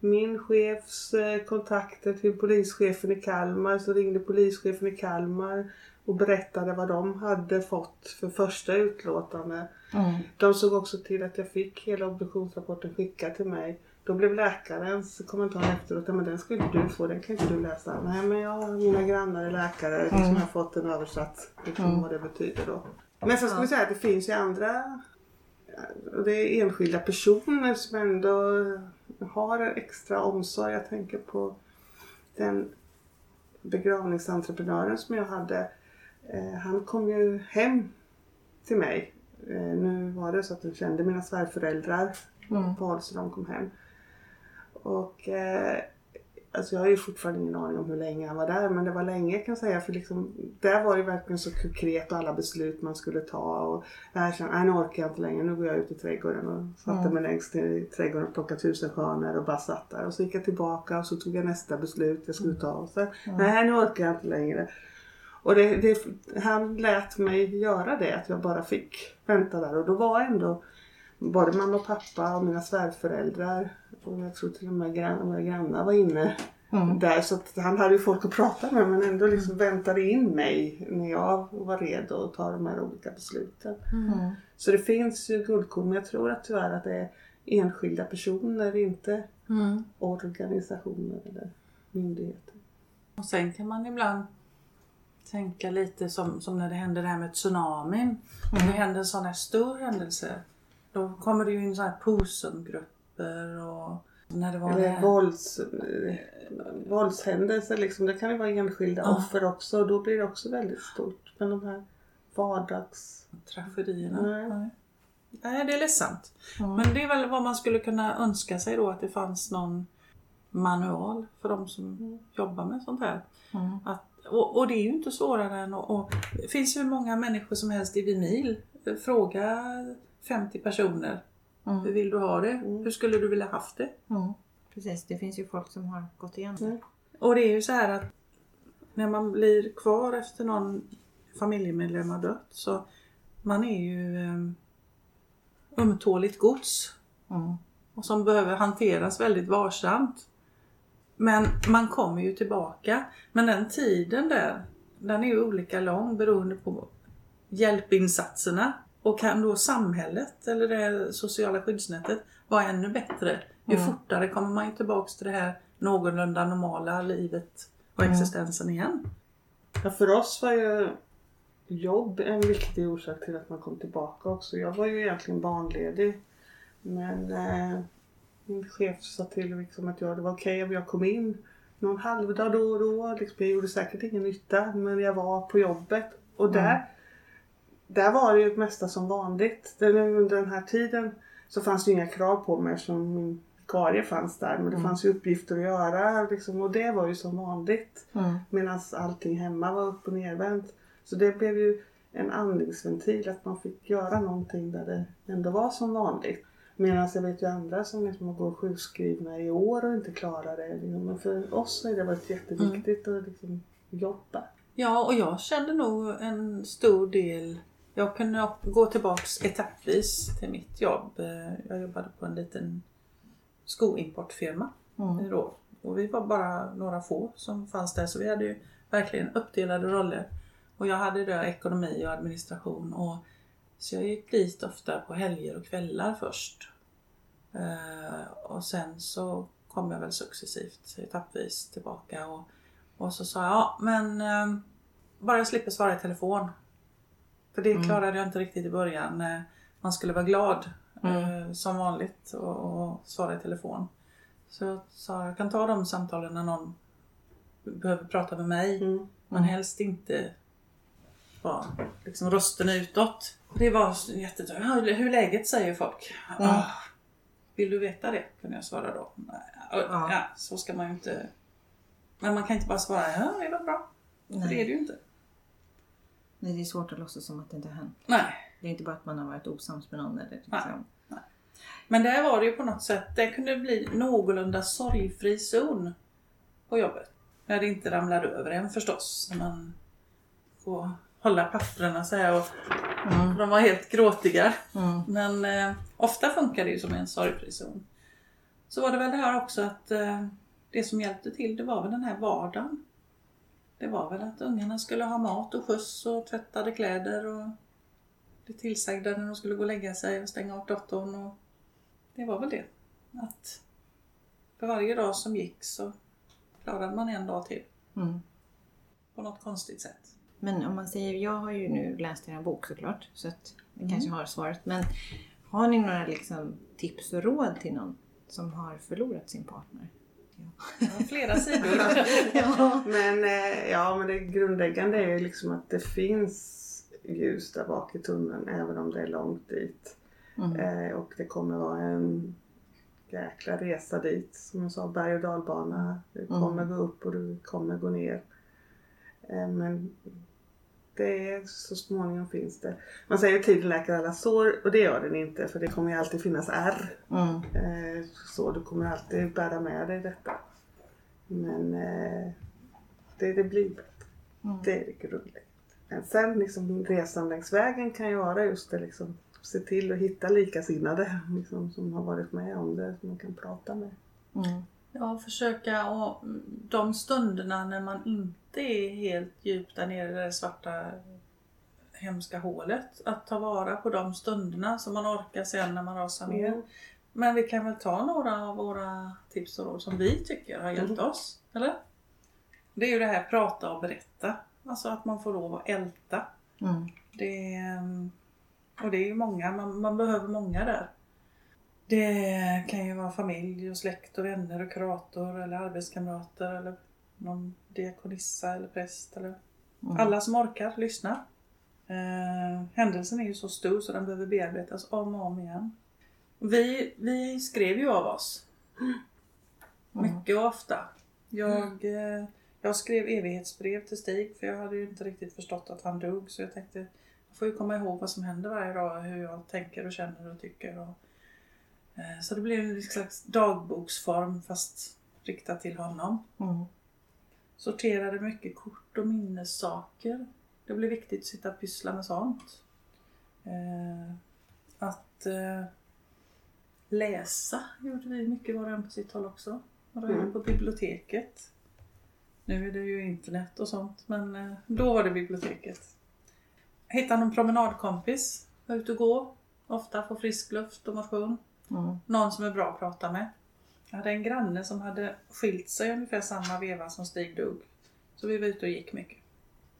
min chefs eh, kontakter till polischefen i Kalmar så ringde polischefen i Kalmar och berättade vad de hade fått för första utlåtande. Mm. De såg också till att jag fick hela obduktionsrapporten skickad till mig. Då blev läkarens kommentar efteråt, "Ja, men den ska inte du få, den kan inte du läsa. Nej men jag, mina grannar är läkare, liksom jag har fått den översatt, liksom, vad det betyder då. Men så ska vi säga att det finns ju andra, och det är enskilda personer som ändå har en extra omsorg. Jag tänker på den begravningsentreprenören som jag hade. Eh, han kom ju hem till mig. Eh, nu var det så att han kände mina svärföräldrar Mm. på så de kom hem. Och eh, Alltså jag har ju fortfarande ingen aning om hur länge han var där men det var länge kan jag säga för liksom, där var det verkligen så konkret och alla beslut man skulle ta och jag kände, nej nu orkar jag inte längre, nu går jag ut i trädgården och satte Mm. mig längst i trädgården och plockade tusenstjärnor och bara satt där. Och så gick jag tillbaka och så tog jag nästa beslut jag skulle ta. Och sen, nej nu orkar jag inte längre. Och det, det, han lät mig göra det, att jag bara fick vänta där. Och då var ändå både mamma och pappa och mina svärföräldrar och jag tror till och med grann, mina grannar var inne Mm. där. Så att han hade ju folk att prata med men ändå liksom väntade in mig när jag var redo att ta de här olika besluten. Mm. Så det finns ju guldkorn men jag tror att tyvärr att det är enskilda personer, inte Mm. organisationer eller myndigheter. Och sen kan man ibland tänka lite som, som när det hände det här med tsunamin. Om det händer en sån här stor händelse. Då kommer det ju in såna här Posengrupper och när det var det Eller här. vålds, våldshändelser liksom. Det kan ju vara enskilda Ja. offer också och då blir det också väldigt stort. Men de här vardags... tragedierna. Nej. Nej. Nej, det är ledsamt. Mm. Men det är väl vad man skulle kunna önska sig då, att det fanns någon manual för de som jobbar med sånt här. Mm. Att, och, och det är ju inte svårare än att... Och, det finns ju hur många människor som helst i Vimil. Fråga 50 personer. Hur Mm. vill du ha det? Mm. Hur skulle du vilja haft det? Mm. Precis, det finns ju folk som har gått igenom det. Mm. Och det är ju så här att när man blir kvar efter någon familjemedlem har dött så man är ju um, ömtåligt gods Mm. och som behöver hanteras väldigt varsamt. Men man kommer ju tillbaka. Men den tiden där, den är ju olika lång beroende på hjälpinsatserna. Och kan då samhället eller det sociala skyddsnätet vara ännu bättre, ju Mm. fortare kommer man ju tillbaks till det här någorlunda normala livet och Mm. existensen igen. Ja, för oss var ju jobb en viktig orsak till att man kom tillbaka också. Jag var ju egentligen barnledig. Men eh, min chef sa till liksom att jag, det var okej om jag kom in någon halvdag då och då. Liksom, jag gjorde säkert ingen nytta men jag var på jobbet. Och där, där var det ju mesta som vanligt. Under den här tiden så fanns det ju inga krav på mig eftersom min vikarie fanns där. Men det fanns ju uppgifter att göra liksom, och det var ju som vanligt. Mm. Medan allting hemma var upp och nervänt. Så det blev ju en andningsventil att man fick göra någonting där det ändå var som vanligt. Medan jag vet ju andra som liksom går sjukskrivna i år och inte klarar det. liksom. Men för oss har det varit jätteviktigt att liksom jobba. Ja, och jag kände nog en stor del jag kunde gå tillbaks etappvis till mitt jobb. Eh, Jag jobbade på en liten skoimportfirma Mm. då. Och vi var bara några få som fanns där så vi hade ju verkligen uppdelade roller. Och jag hade då ekonomi och administration. Och, så jag gick dit ofta på helger och kvällar först. Eh, och sen så kom jag väl successivt etappvis tillbaka. Och, och så sa jag, ja men eh, bara jag slipper svara i telefon. För det klarade jag inte riktigt i början. Man skulle vara glad eh, som vanligt och, och svara i telefon. Så jag sa jag kan ta de samtalen när någon behöver prata med mig. Mm. Men helst inte vara liksom rösten utåt. Det var jättetufft. Ja, Hur läget säger folk. Ah, vill du veta det? Kunde jag svara då. Ja. Så ska man ju inte. Men man kan inte bara svara ja det var bra. För Nej. det är det ju inte. Nej, det är svårt att låtsas som att det inte har hänt. Nej. Det är inte bara att man har varit osams med någon eller liksom. Men där var det ju på något sätt, det kunde bli någorlunda sorgfri zon på jobbet. När det inte ramlade över en förstås. När man får hålla papperna så här och Mm. de var helt gråtiga. Mm. Men eh, ofta funkar det ju som en sorgfri zon. Så var det väl det här också att eh, det som hjälpte till det var väl den här vardagen. Det var väl att ungarna skulle ha mat och skjuts och tvättade kläder och bli tillsagda när de skulle gå och lägga sig och stänga av datorn. Och det var väl det. Att för varje dag som gick så klarade man en dag till Mm. på något konstigt sätt. Men om man säger, jag har ju nu läst er bok såklart, så att jag Mm. kanske har svaret. Men har ni några liksom, tips och råd till någon som har förlorat sin partner? Det var flera [laughs] sidor. Ja. Men, eh, ja, men det grundläggande är ju liksom att det finns ljus där bak i tunneln även om det är långt dit. Mm. Eh, och det kommer vara en jäkla resa dit. Som jag sa, berg och dalbana. Du kommer gå upp och du kommer gå ner. Eh, Men det är så småningom finns det. Man säger tiden läker alla sår och det gör den inte för det kommer ju alltid finnas ärr. Mm. Eh, Så du kommer alltid bära med dig detta. Men eh, det, det blir bättre. Mm. Det är det grundläggande. Men sen liksom resan längs vägen kan ju vara just det liksom se till att hitta likasinnade liksom, som har varit med om det som man kan prata med. Mm. Ja, försöka och de stunderna när man inte är helt djupt där nere i det svarta hemska hålet. Att ta vara på de stunderna som man orkar sen när man rasar ner. Mm. Men vi kan väl ta några av våra tips och råd som vi tycker har hjälpt oss, eller? Det är ju det här prata och berätta. Alltså att man får lov att älta. Mm. Det är, och det är ju många, man, man behöver många där. Det kan ju vara familj och släkt och vänner och kurator eller arbetskamrater eller någon diakonissa eller präst eller Mm. alla som orkar lyssna. Eh, händelsen är ju så stor så den behöver bearbetas om och om igen. Vi, vi skrev ju av oss. Mycket och ofta. Jag, eh, jag skrev evighetsbrev till Stig för jag hade ju inte riktigt förstått att han dog så jag tänkte jag får ju komma ihåg vad som händer varje dag, hur jag tänker och känner och tycker. Och, så det blev en slags dagboksform fast riktat till honom. Mm. Sorterade mycket kort och minnessaker. Det blev viktigt att sitta och pyssla med sånt. Eh, att eh, läsa gjorde vi mycket var och en på sitt håll också. En Mm. på biblioteket. Nu är det ju internet och sånt men eh, då var det biblioteket. Hitta någon promenadkompis, vara ute och gå. Ofta få frisk luft och motion. Mm. Någon som är bra att prata med. Jag hade en granne som hade skilt sig ungefär samma veva som Stig dog. Så vi var ute och gick mycket.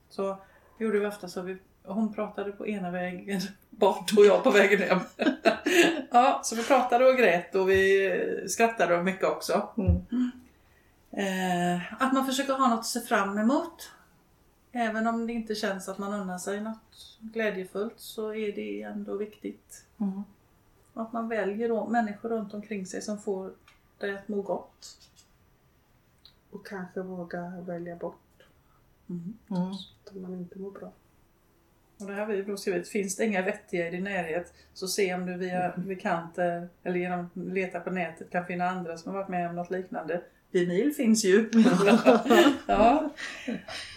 Så gjorde vi ofta så vi, hon pratade på ena vägen [laughs] bort och jag på vägen hem. [laughs] ja, så vi pratade och grät och vi eh, skrattade mycket också. Mm. Eh, att man försöker ha något att se fram emot. Även om det inte känns att man unnar sig något glädjefullt så är det ändå viktigt. Mm. Och att man väljer då människor runt omkring sig som får dig att må gott. Och kanske våga välja bort Mm. om man inte mår bra. Och det här har vi då skrivit, finns det inga vettiga i din närhet så se om du via bekanter eller genom att leta på nätet kan finna andra som har varit med om något liknande. Vimil finns ju. [laughs] ja.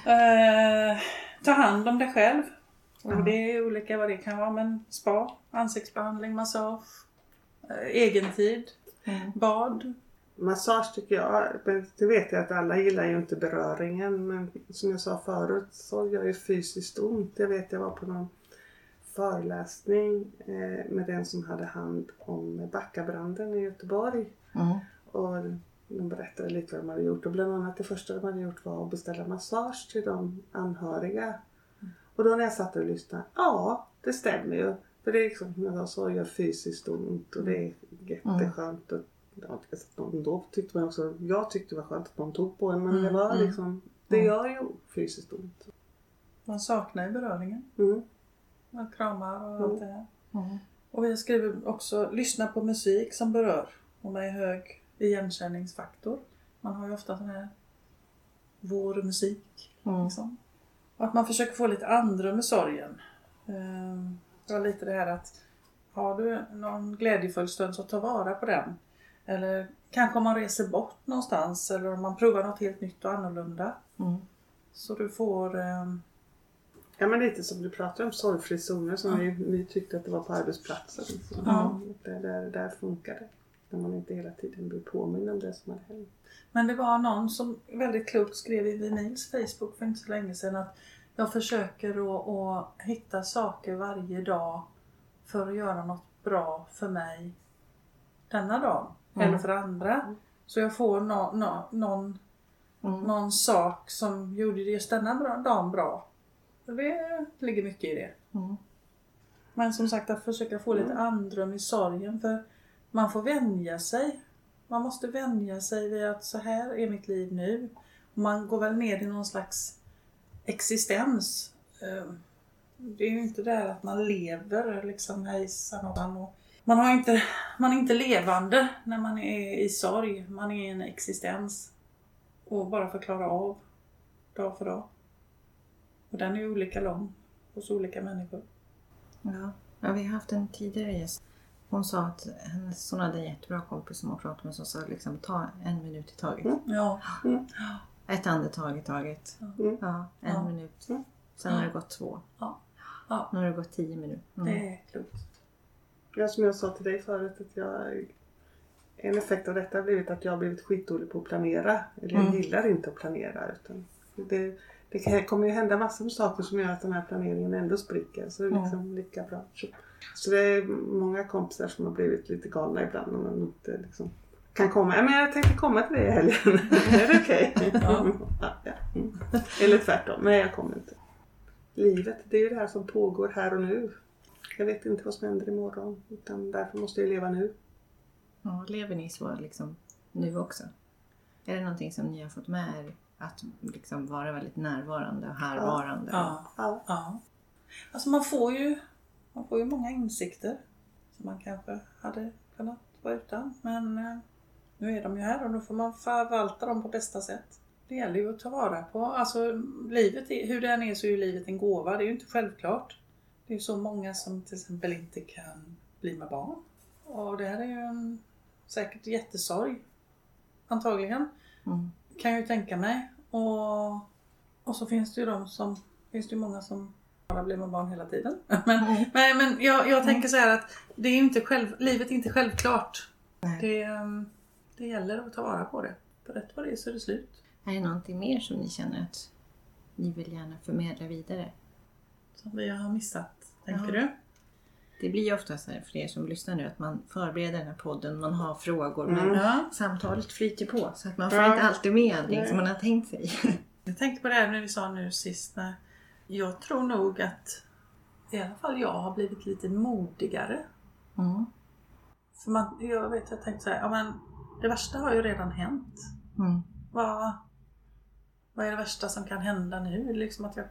Eh, ta hand om dig själv. Och det är olika vad det kan vara men spa, ansiktsbehandling, massage, eh, egentid, Mm. bad. Massage tycker jag, men det vet jag att alla gillar ju inte beröringen men som jag sa förut så gör ju fysiskt ont. Jag vet jag var på någon föreläsning eh, med den som hade hand om Backabranden i Göteborg. Mm. Och de berättade lite vad de hade gjort och bland annat det första de hade gjort var att beställa massage till de anhöriga. Och då när jag satt och lyssnade, ja det stämmer ju. För det är liksom, som jag sa, så gör fysiskt ont och det är jätteskönt. Och, ja, då tyckte man också, jag tyckte det var skönt att någon tog på en men det Mm, var mm. liksom, det gör ju fysiskt ont. Man saknar ju beröringen. Mm. Man kramar och allt det här. Mm. Och vi skriver också lyssna på musik som berör och med hög igenkänningsfaktor. Man har ju ofta sån här vår musik. Mm. Liksom. Och att man försöker få lite andrum i sorgen. Ehm, Det var lite det här att har du någon glädjefull stund så ta vara på den. Eller kanske om man reser bort någonstans eller om man provar något helt nytt och annorlunda. Mm. Så du får ehm, Ja men lite som du pratade om, sorgfri zoner som Ja. vi, vi tyckte att det var på arbetsplatsen. Liksom. Ja. Där, där, där funkar det. När man inte hela tiden blir påmind om det som hade hänt. Men det var någon som väldigt klokt skrev i Vinils Facebook för inte så länge sedan att jag försöker att, att hitta saker varje dag för att göra något bra för mig denna dag. Mm. Eller för andra. Så jag får nå, nå, någon, Mm. någon sak som gjorde just denna bra, dagen bra. Det ligger mycket i det. Mm. Men som sagt att försöka få lite andrum i sorgen för man får vänja sig. Man måste vänja sig vid att så här är mitt liv nu. Man går väl ner i någon slags existens. Eh, Det är ju inte det här att man lever liksom och man och man, har inte, man är inte levande när man är i sorg. Man är i en existens. Och bara förklara av dag för dag. Och den är olika lång hos olika människor. Ja. ja, vi har haft en tidigare gäst. Hon sa att hennes, hon hade en jättebra kompis som hon pratade med som sa liksom ta en minut i taget. Mm. Ja. Ett andetag i taget. Mm. Ja, en Ja. minut. Mm. Sen har det gått två. Ja. Ja. Nu har det gått tio minuter. Mm. Det är klokt. Ja, som jag sa till dig förut, att jag, en effekt av detta har blivit att jag har blivit skitdålig på att planera. Eller jag Mm. gillar inte att planera. Utan det, det kan- kommer ju hända massor med saker som gör att den här planeringen ändå spricker. Så det är liksom lika bra. Så, så det är många kompisar som har blivit lite galna ibland om man inte liksom kan komma. Ja, men jag tänkte komma till dig i helgen. [laughs] är det okej? Ja. ja, ja. Mm. Eller tvärtom. Nej, jag kommer inte. Livet, det är ju det här som pågår här och nu. Jag vet inte vad som händer imorgon. Utan därför måste jag leva nu. Ja, lever ni så liksom nu också? Är det någonting som ni har fått med er? Att liksom vara väldigt närvarande och härvarande? Ja. Ja. ja. Alltså man får ju, man får ju många insikter som man kanske hade kunnat vara utan. Men eh, nu är de ju här och då får man förvalta dem på bästa sätt. Det gäller ju att ta vara på, alltså livet, är- hur det än är så är ju livet en gåva. Det är ju inte självklart. Det är ju så många som till exempel inte kan bli med barn. Och det här är ju en, säkert jättesorg. Antagligen. Mm. Kan jag ju tänka mig. Och, och så finns det ju de som, finns det ju många som bara blir med barn hela tiden. [laughs] Men, Mm. men, men jag, jag tänker så här att det är inte själv, livet är inte självklart. Nej. Det, ehm, det gäller att ta vara på det. För rätt vad det är så är det slut. Är det någonting mer som ni känner att ni vill gärna förmedla vidare? Som vi har missat, tänker Ja. du? Det blir ju ofta så här för er som lyssnar nu att man förbereder den här podden, man har frågor men Mm. Ja. samtalet flyter på så att man får Ja. inte alltid med allting som man har tänkt sig. [laughs] Jag tänkte på det här när vi sa nu sist. När jag tror nog att i alla fall jag har blivit lite modigare. Mm. För man, jag vet, jag tänkte så här, ja men det värsta har ju redan hänt. Mm. Vad, vad är det värsta som kan hända nu? Är det liksom att jag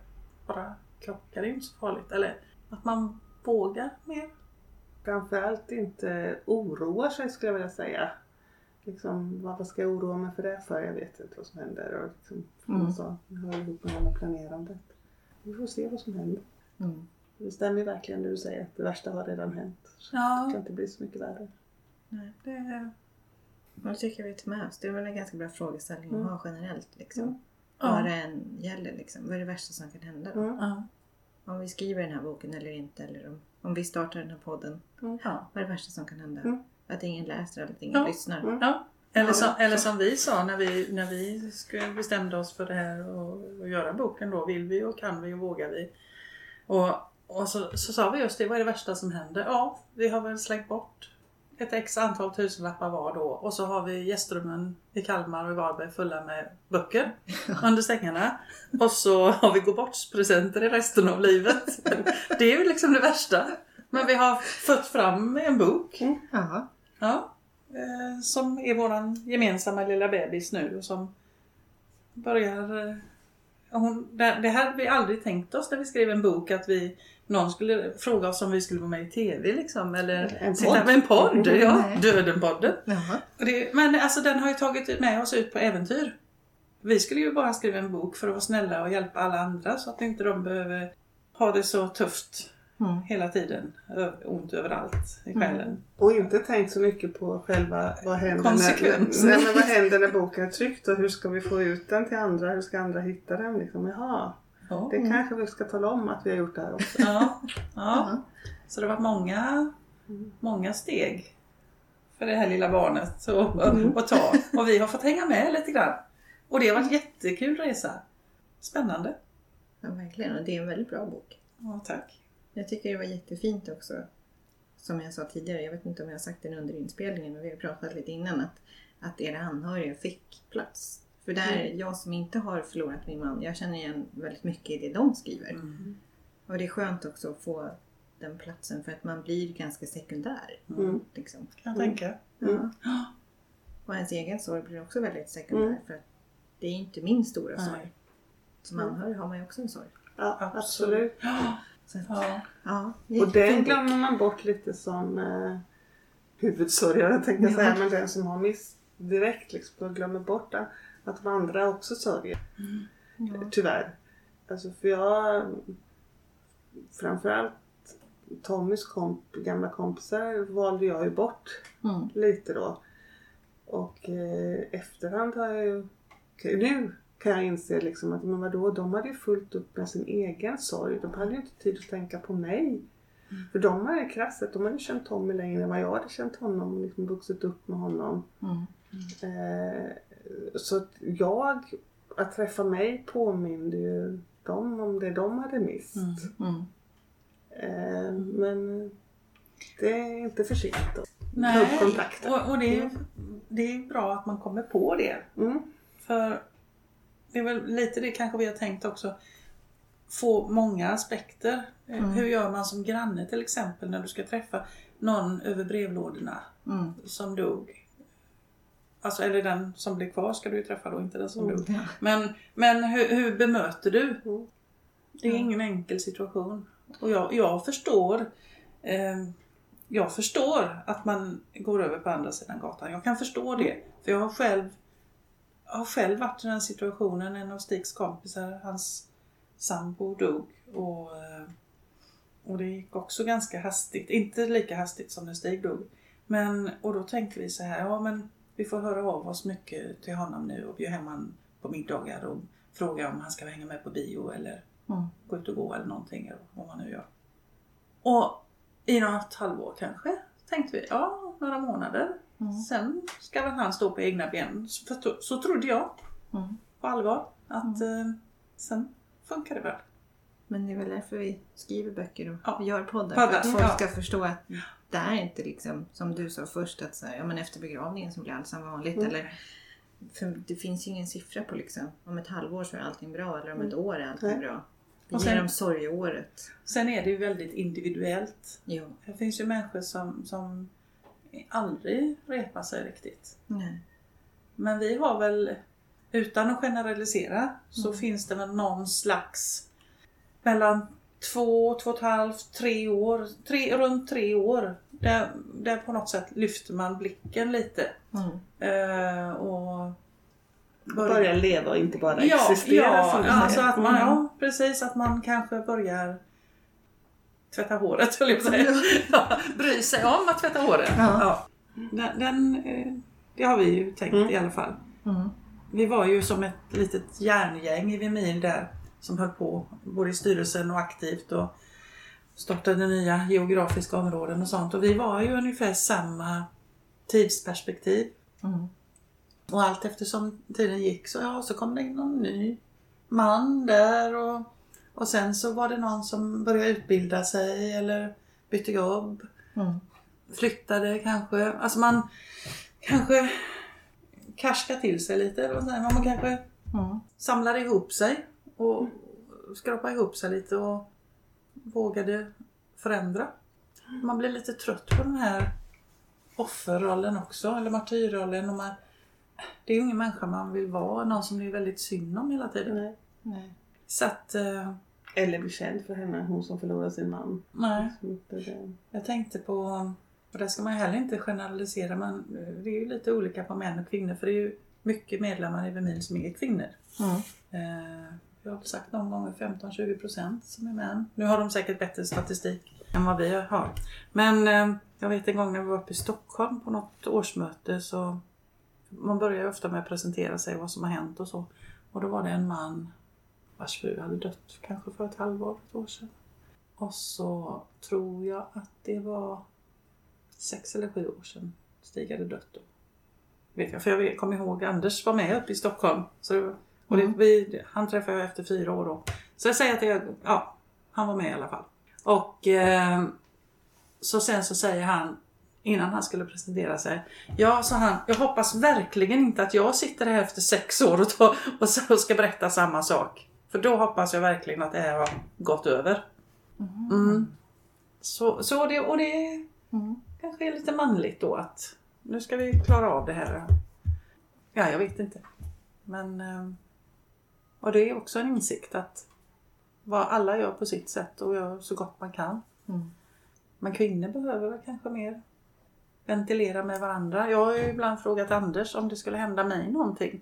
bara krockar? Det är inte så farligt. Eller att man vågar mer. Framförallt inte oroar sig skulle jag vilja säga. Liksom, vad vad ska jag oroa mig för det för? Jag vet inte vad som händer. Och liksom, som Mm. sa, det hör ihop med hela planerandet. Vi får se vad som händer. Mm. Det stämmer ju verkligen det du säger, att det värsta har redan hänt. Så Ja. Det kan inte bli så mycket värre. Nej, det, Och det tycker vi tar med oss. Det är väl en ganska bra frågeställning Mm. att ha generellt. Liksom. Mm. Vad ja. det än gäller. Liksom. Vad är det värsta som kan hända då? Mm. Om vi skriver den här boken eller inte. Eller om, om vi startar den här podden. Vad är det värsta som kan hända? Mm. Att ingen läser eller att ingen lyssnar. Mm. Ja. Eller, som, eller som vi sa när vi, när vi bestämde oss för det här och, och göra boken då. Vill vi och kan vi och vågar vi? Och, och så, så sa vi just det, vad är det värsta som händer? Ja, vi har väl slängt bort ett x antal tusenlappar var då och så har vi gästrummen i Kalmar och i Varberg fulla med böcker [laughs] under sängarna. Och så har vi gå presenter i resten av livet. Det är ju liksom det värsta. Men vi har fött fram en bok Ja. Ja, eh, som är våran gemensamma lilla bebis nu och som börjar... Hon, det, det här hade vi aldrig tänkt oss när vi skrev en bok att vi någon skulle fråga oss om vi skulle vara med i TV liksom eller En sitta med en podd. Ja, Nej. Dödenpodden. Det, men alltså den har ju tagit med oss ut på äventyr. Vi skulle ju bara skriva en bok för att vara snälla och hjälpa alla andra så att inte de behöver ha det så tufft Mm. hela tiden. Ont överallt i själen. Och inte tänkt så mycket på själva vad händer, när, Konsekvenser. nej, men vad händer när boken är tryckt och hur ska vi få ut den till andra? Hur ska andra hitta den? Liksom, jaha, Ja. det kanske vi ska tala om att vi har gjort det här också. Ja, ja. [laughs] Ja. Så det har varit många, många steg för det här lilla barnet att, att ta. Och vi har fått hänga med lite grann. Och det har varit jättekul resa. Spännande. ja, verkligen. Och det är en väldigt bra bok. Ja, tack. Jag tycker det var jättefint också. Som jag sa tidigare, jag vet inte om jag har sagt det under inspelningen, men vi har pratat lite innan att, att era anhöriga fick plats. För där, jag som inte har förlorat min man, jag känner igen väldigt mycket i det de skriver. Mm. Och det är skönt också att få den platsen för att man blir ganska sekundär. Mm. Liksom. Kan jag tänka. Mm. Ja. Och ens egen sorg blir också väldigt sekundär Mm. för att det är inte min stora sorg. Som anhörig har man ju också en sorg. Ja, Absolut. absolut. Så Ja. ja, det Och den glömmer man bort lite som, eh, huvudsörjare tänkte jag Ja. säga, men den som har miss direkt liksom, och glömmer bort att, att de andra också sörjer. Ja. Tyvärr. Alltså för jag framförallt Tommys komp, gamla kompisar valde jag ju bort Mm. lite då. Och eh, efterhand har jag ju, nu kan jag inse liksom att men vadå, de hade ju fullt upp med sin egen sorg. De hade ju inte tid att tänka på mig. För de hade krasset, de hade känt Tommy längre än vad jag hade känt honom och liksom vuxit upp med honom. Mm. Eh, så att jag, att träffa mig påminde ju dem om det de hade mist. Mm. Mm. Eh, men det är inte för sent att ta upp Nej, kontakten. och, och det, är, det är bra att man kommer på det. Mm. För det är väl lite det kanske vi har tänkt också. Få många aspekter. Eh, Mm. Hur gör man som granne till exempel när du ska träffa någon över brevlådorna Mm. som dog? Alltså eller den som blev kvar ska du ju träffa då, inte den som Mm. dog. Ja. Men, men hur, hur bemöter du? Mm. Det är ingen enkel situation. Och jag, jag förstår eh, Jag förstår att man går över på andra sidan gatan. Jag kan förstå det. För jag har själv har själv varit i den situationen. En av Stigs kompisar, hans sambo dog. Och, eh, och det gick också ganska hastigt. Inte lika hastigt som när Stig dog. Men, och då tänkte vi så här, ja men vi får höra av oss mycket till honom nu och bjuda hem honom på middagar och fråga om han ska hänga med på bio eller Mm. gå ut och gå eller någonting vad man nu gör. Och i något halvår kanske tänkte vi, ja några månader. Mm. Sen ska väl han stå på egna ben. Så, så trodde jag Mm. på allvar. Att eh, sen funkar det väl. Men det är väl därför vi skriver böcker och Ja. gör poddar. För att folk ja. ska förstå att det är inte liksom som du sa först att så här, ja, men efter begravningen så blir allt som vanligt. Mm. Eller, för det finns ju ingen siffra på liksom om ett halvår så är allting bra eller om ett Mm. år är allting Nej. bra. Vi Och ger sen- dem sorgeåret. Sen är det ju väldigt individuellt. Jo. Det finns ju människor som, som aldrig repar sig riktigt. Nej. Men vi har väl, utan att generalisera, så Mm. finns det väl någon slags mellan två, två och ett halvt, tre år, tre, runt tre år. Där, där på något sätt lyfter man blicken lite. Mm. Eh, och Börja leva och inte bara ja, existera ja, alltså att man, Mm. ja, precis. Att man kanske börjar tvätta håret, höll jag på att säga. Ja, [laughs] Bry sig om att tvätta håret. Ja. Ja. Den, den, eh, det har vi ju tänkt Mm. i alla fall. Mm. Vi var ju som ett litet järngäng i Vimil där som höll på både i styrelsen och aktivt och startade nya geografiska områden och sånt. Och vi var ju ungefär samma tidsperspektiv. Mm. Och allt eftersom tiden gick så, ja, så kom det in någon ny man där och, och sen så var det någon som började utbilda sig eller bytte jobb, Mm. flyttade kanske. Alltså man kanske karskar till sig lite. Man? kanske Mm. samlade ihop sig och skrapade ihop sig lite och vågade förändra. Man blir lite trött på den här offerrollen också, eller martyrrollen. Och man, det är ju ingen människa man vill vara, någon som det är väldigt synd om hela tiden. Nej. Nej. Så att, eh, Eller bli känd för henne, hon som förlorade sin man. nej. Jag tänkte på, och det ska man heller inte generalisera, men det är ju lite olika på män och kvinnor. För det är ju mycket medlemmar i Vemil som är kvinnor. Mm. Eh, jag har sagt någon gång 15-20 procent som är män. Nu har de säkert bättre statistik än vad vi har. Men eh, jag vet en gång när vi var uppe i Stockholm på något årsmöte så man börjar ju ofta med att presentera sig vad som har hänt och så. Och då var det en man vars fru hade dött kanske för ett halvår, ett år sedan. Och så tror jag att det var sex eller sju år sedan Stig hade dött då. Vet jag, för jag kommer ihåg Anders var med uppe i Stockholm. Så det, och det, Mm. vi, han träffade jag efter fyra år då. Så jag säger att det, ja, han var med i alla fall. Och eh, så sen så säger han, innan han skulle presentera sig. Ja, sa han, jag hoppas verkligen inte att jag sitter här efter sex år och, tar, och ska berätta samma sak. För då hoppas jag verkligen att det här har gått över. Mm. Så, så det, och det Mm. kanske är lite manligt då att nu ska vi klara av det här. Ja, jag vet inte. Men eh, och det är också en insikt att vad alla gör på sitt sätt och gör så gott man kan. Mm. Men kvinnor behöver väl kanske mer ventilera med varandra. Jag har ju ibland frågat Anders om det skulle hända mig någonting.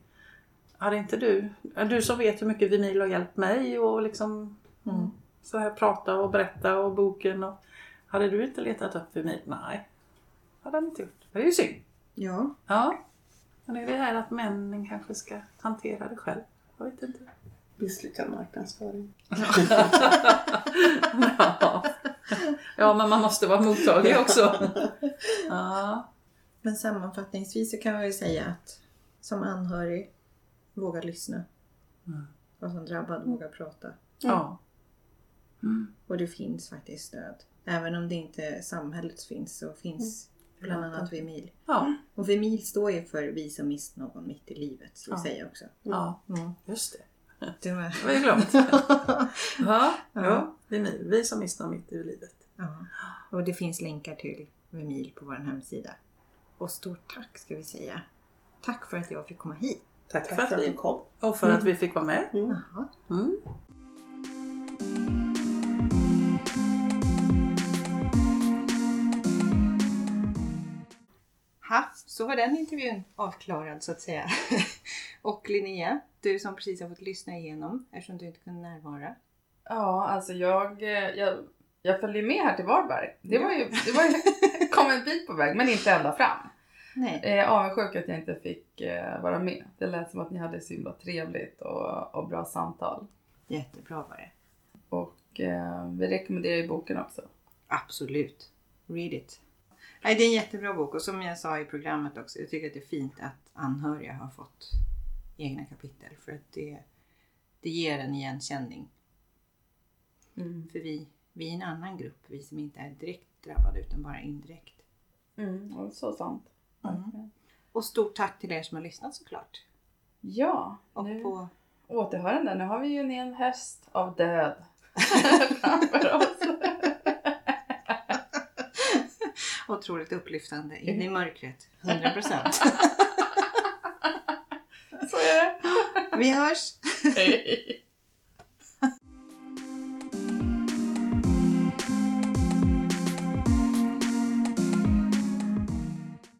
Hade inte du, du som vet hur mycket Vimil har hjälpt mig och liksom Mm. så här prata och berätta och boken och hade du inte letat upp Vimil? Nej, hade han inte gjort. Det är ju synd. Ja, Ja. Men det är det här att männen kanske ska hantera det själv. Jag vet inte. Misslyckad marknadsföring. [laughs] ja. ja, men man måste vara mottaglig också. [laughs] Ja. men sammanfattningsvis så kan man väl säga att som anhörig, våga lyssna. Mm. Och som drabbad, våga prata. Ja. Och det finns faktiskt stöd. Även om det inte samhället finns så finns bland annat Vimil. Ja. Och Vimil står ju för vi som mist någon mitt i livet, ska vi Ja. säga också. ja, Mm. just det. Det var... Det var ju glömt. [laughs] Ja, Ja. ni. Vi som missar mitt i livet. Ja. Och det finns länkar till Vimil på vår hemsida. Och stort tack ska vi säga. Tack för att jag fick komma hit. Tack, Tack för att vi kom. och för att vi fick vara med. Jaha. Mm. Ha, så var den intervjun avklarad så att säga. [laughs] och Linnea, du som precis har fått lyssna igenom eftersom du inte kunde närvara. Ja, alltså jag, eh, jag, jag följde med här till Varberg. Det var ju, det var ju, kom en bit på väg men inte ända fram. Nej. Eh, avundsjuk att jag inte fick eh, vara med. Det lät som att ni hade så himla trevligt och, och bra samtal. Jättebra var det. Och eh, vi rekommenderar ju boken också. Absolut. Read it. Nej, det är en jättebra bok och som jag sa i programmet också, jag tycker att det är fint att anhöriga har fått egna kapitel för att det, det ger en igenkänning. För vi, vi är en annan grupp, vi som inte är direkt drabbade utan bara indirekt. Mm, och så sant. Mm. Och stort tack till er som har lyssnat såklart. Ja, Och nu på återhörande. Nu har vi ju en hel höst av död [laughs] framför oss. otroligt upplyftande in i mörkret. 100 procent. Så är det. Vi hörs! Hej.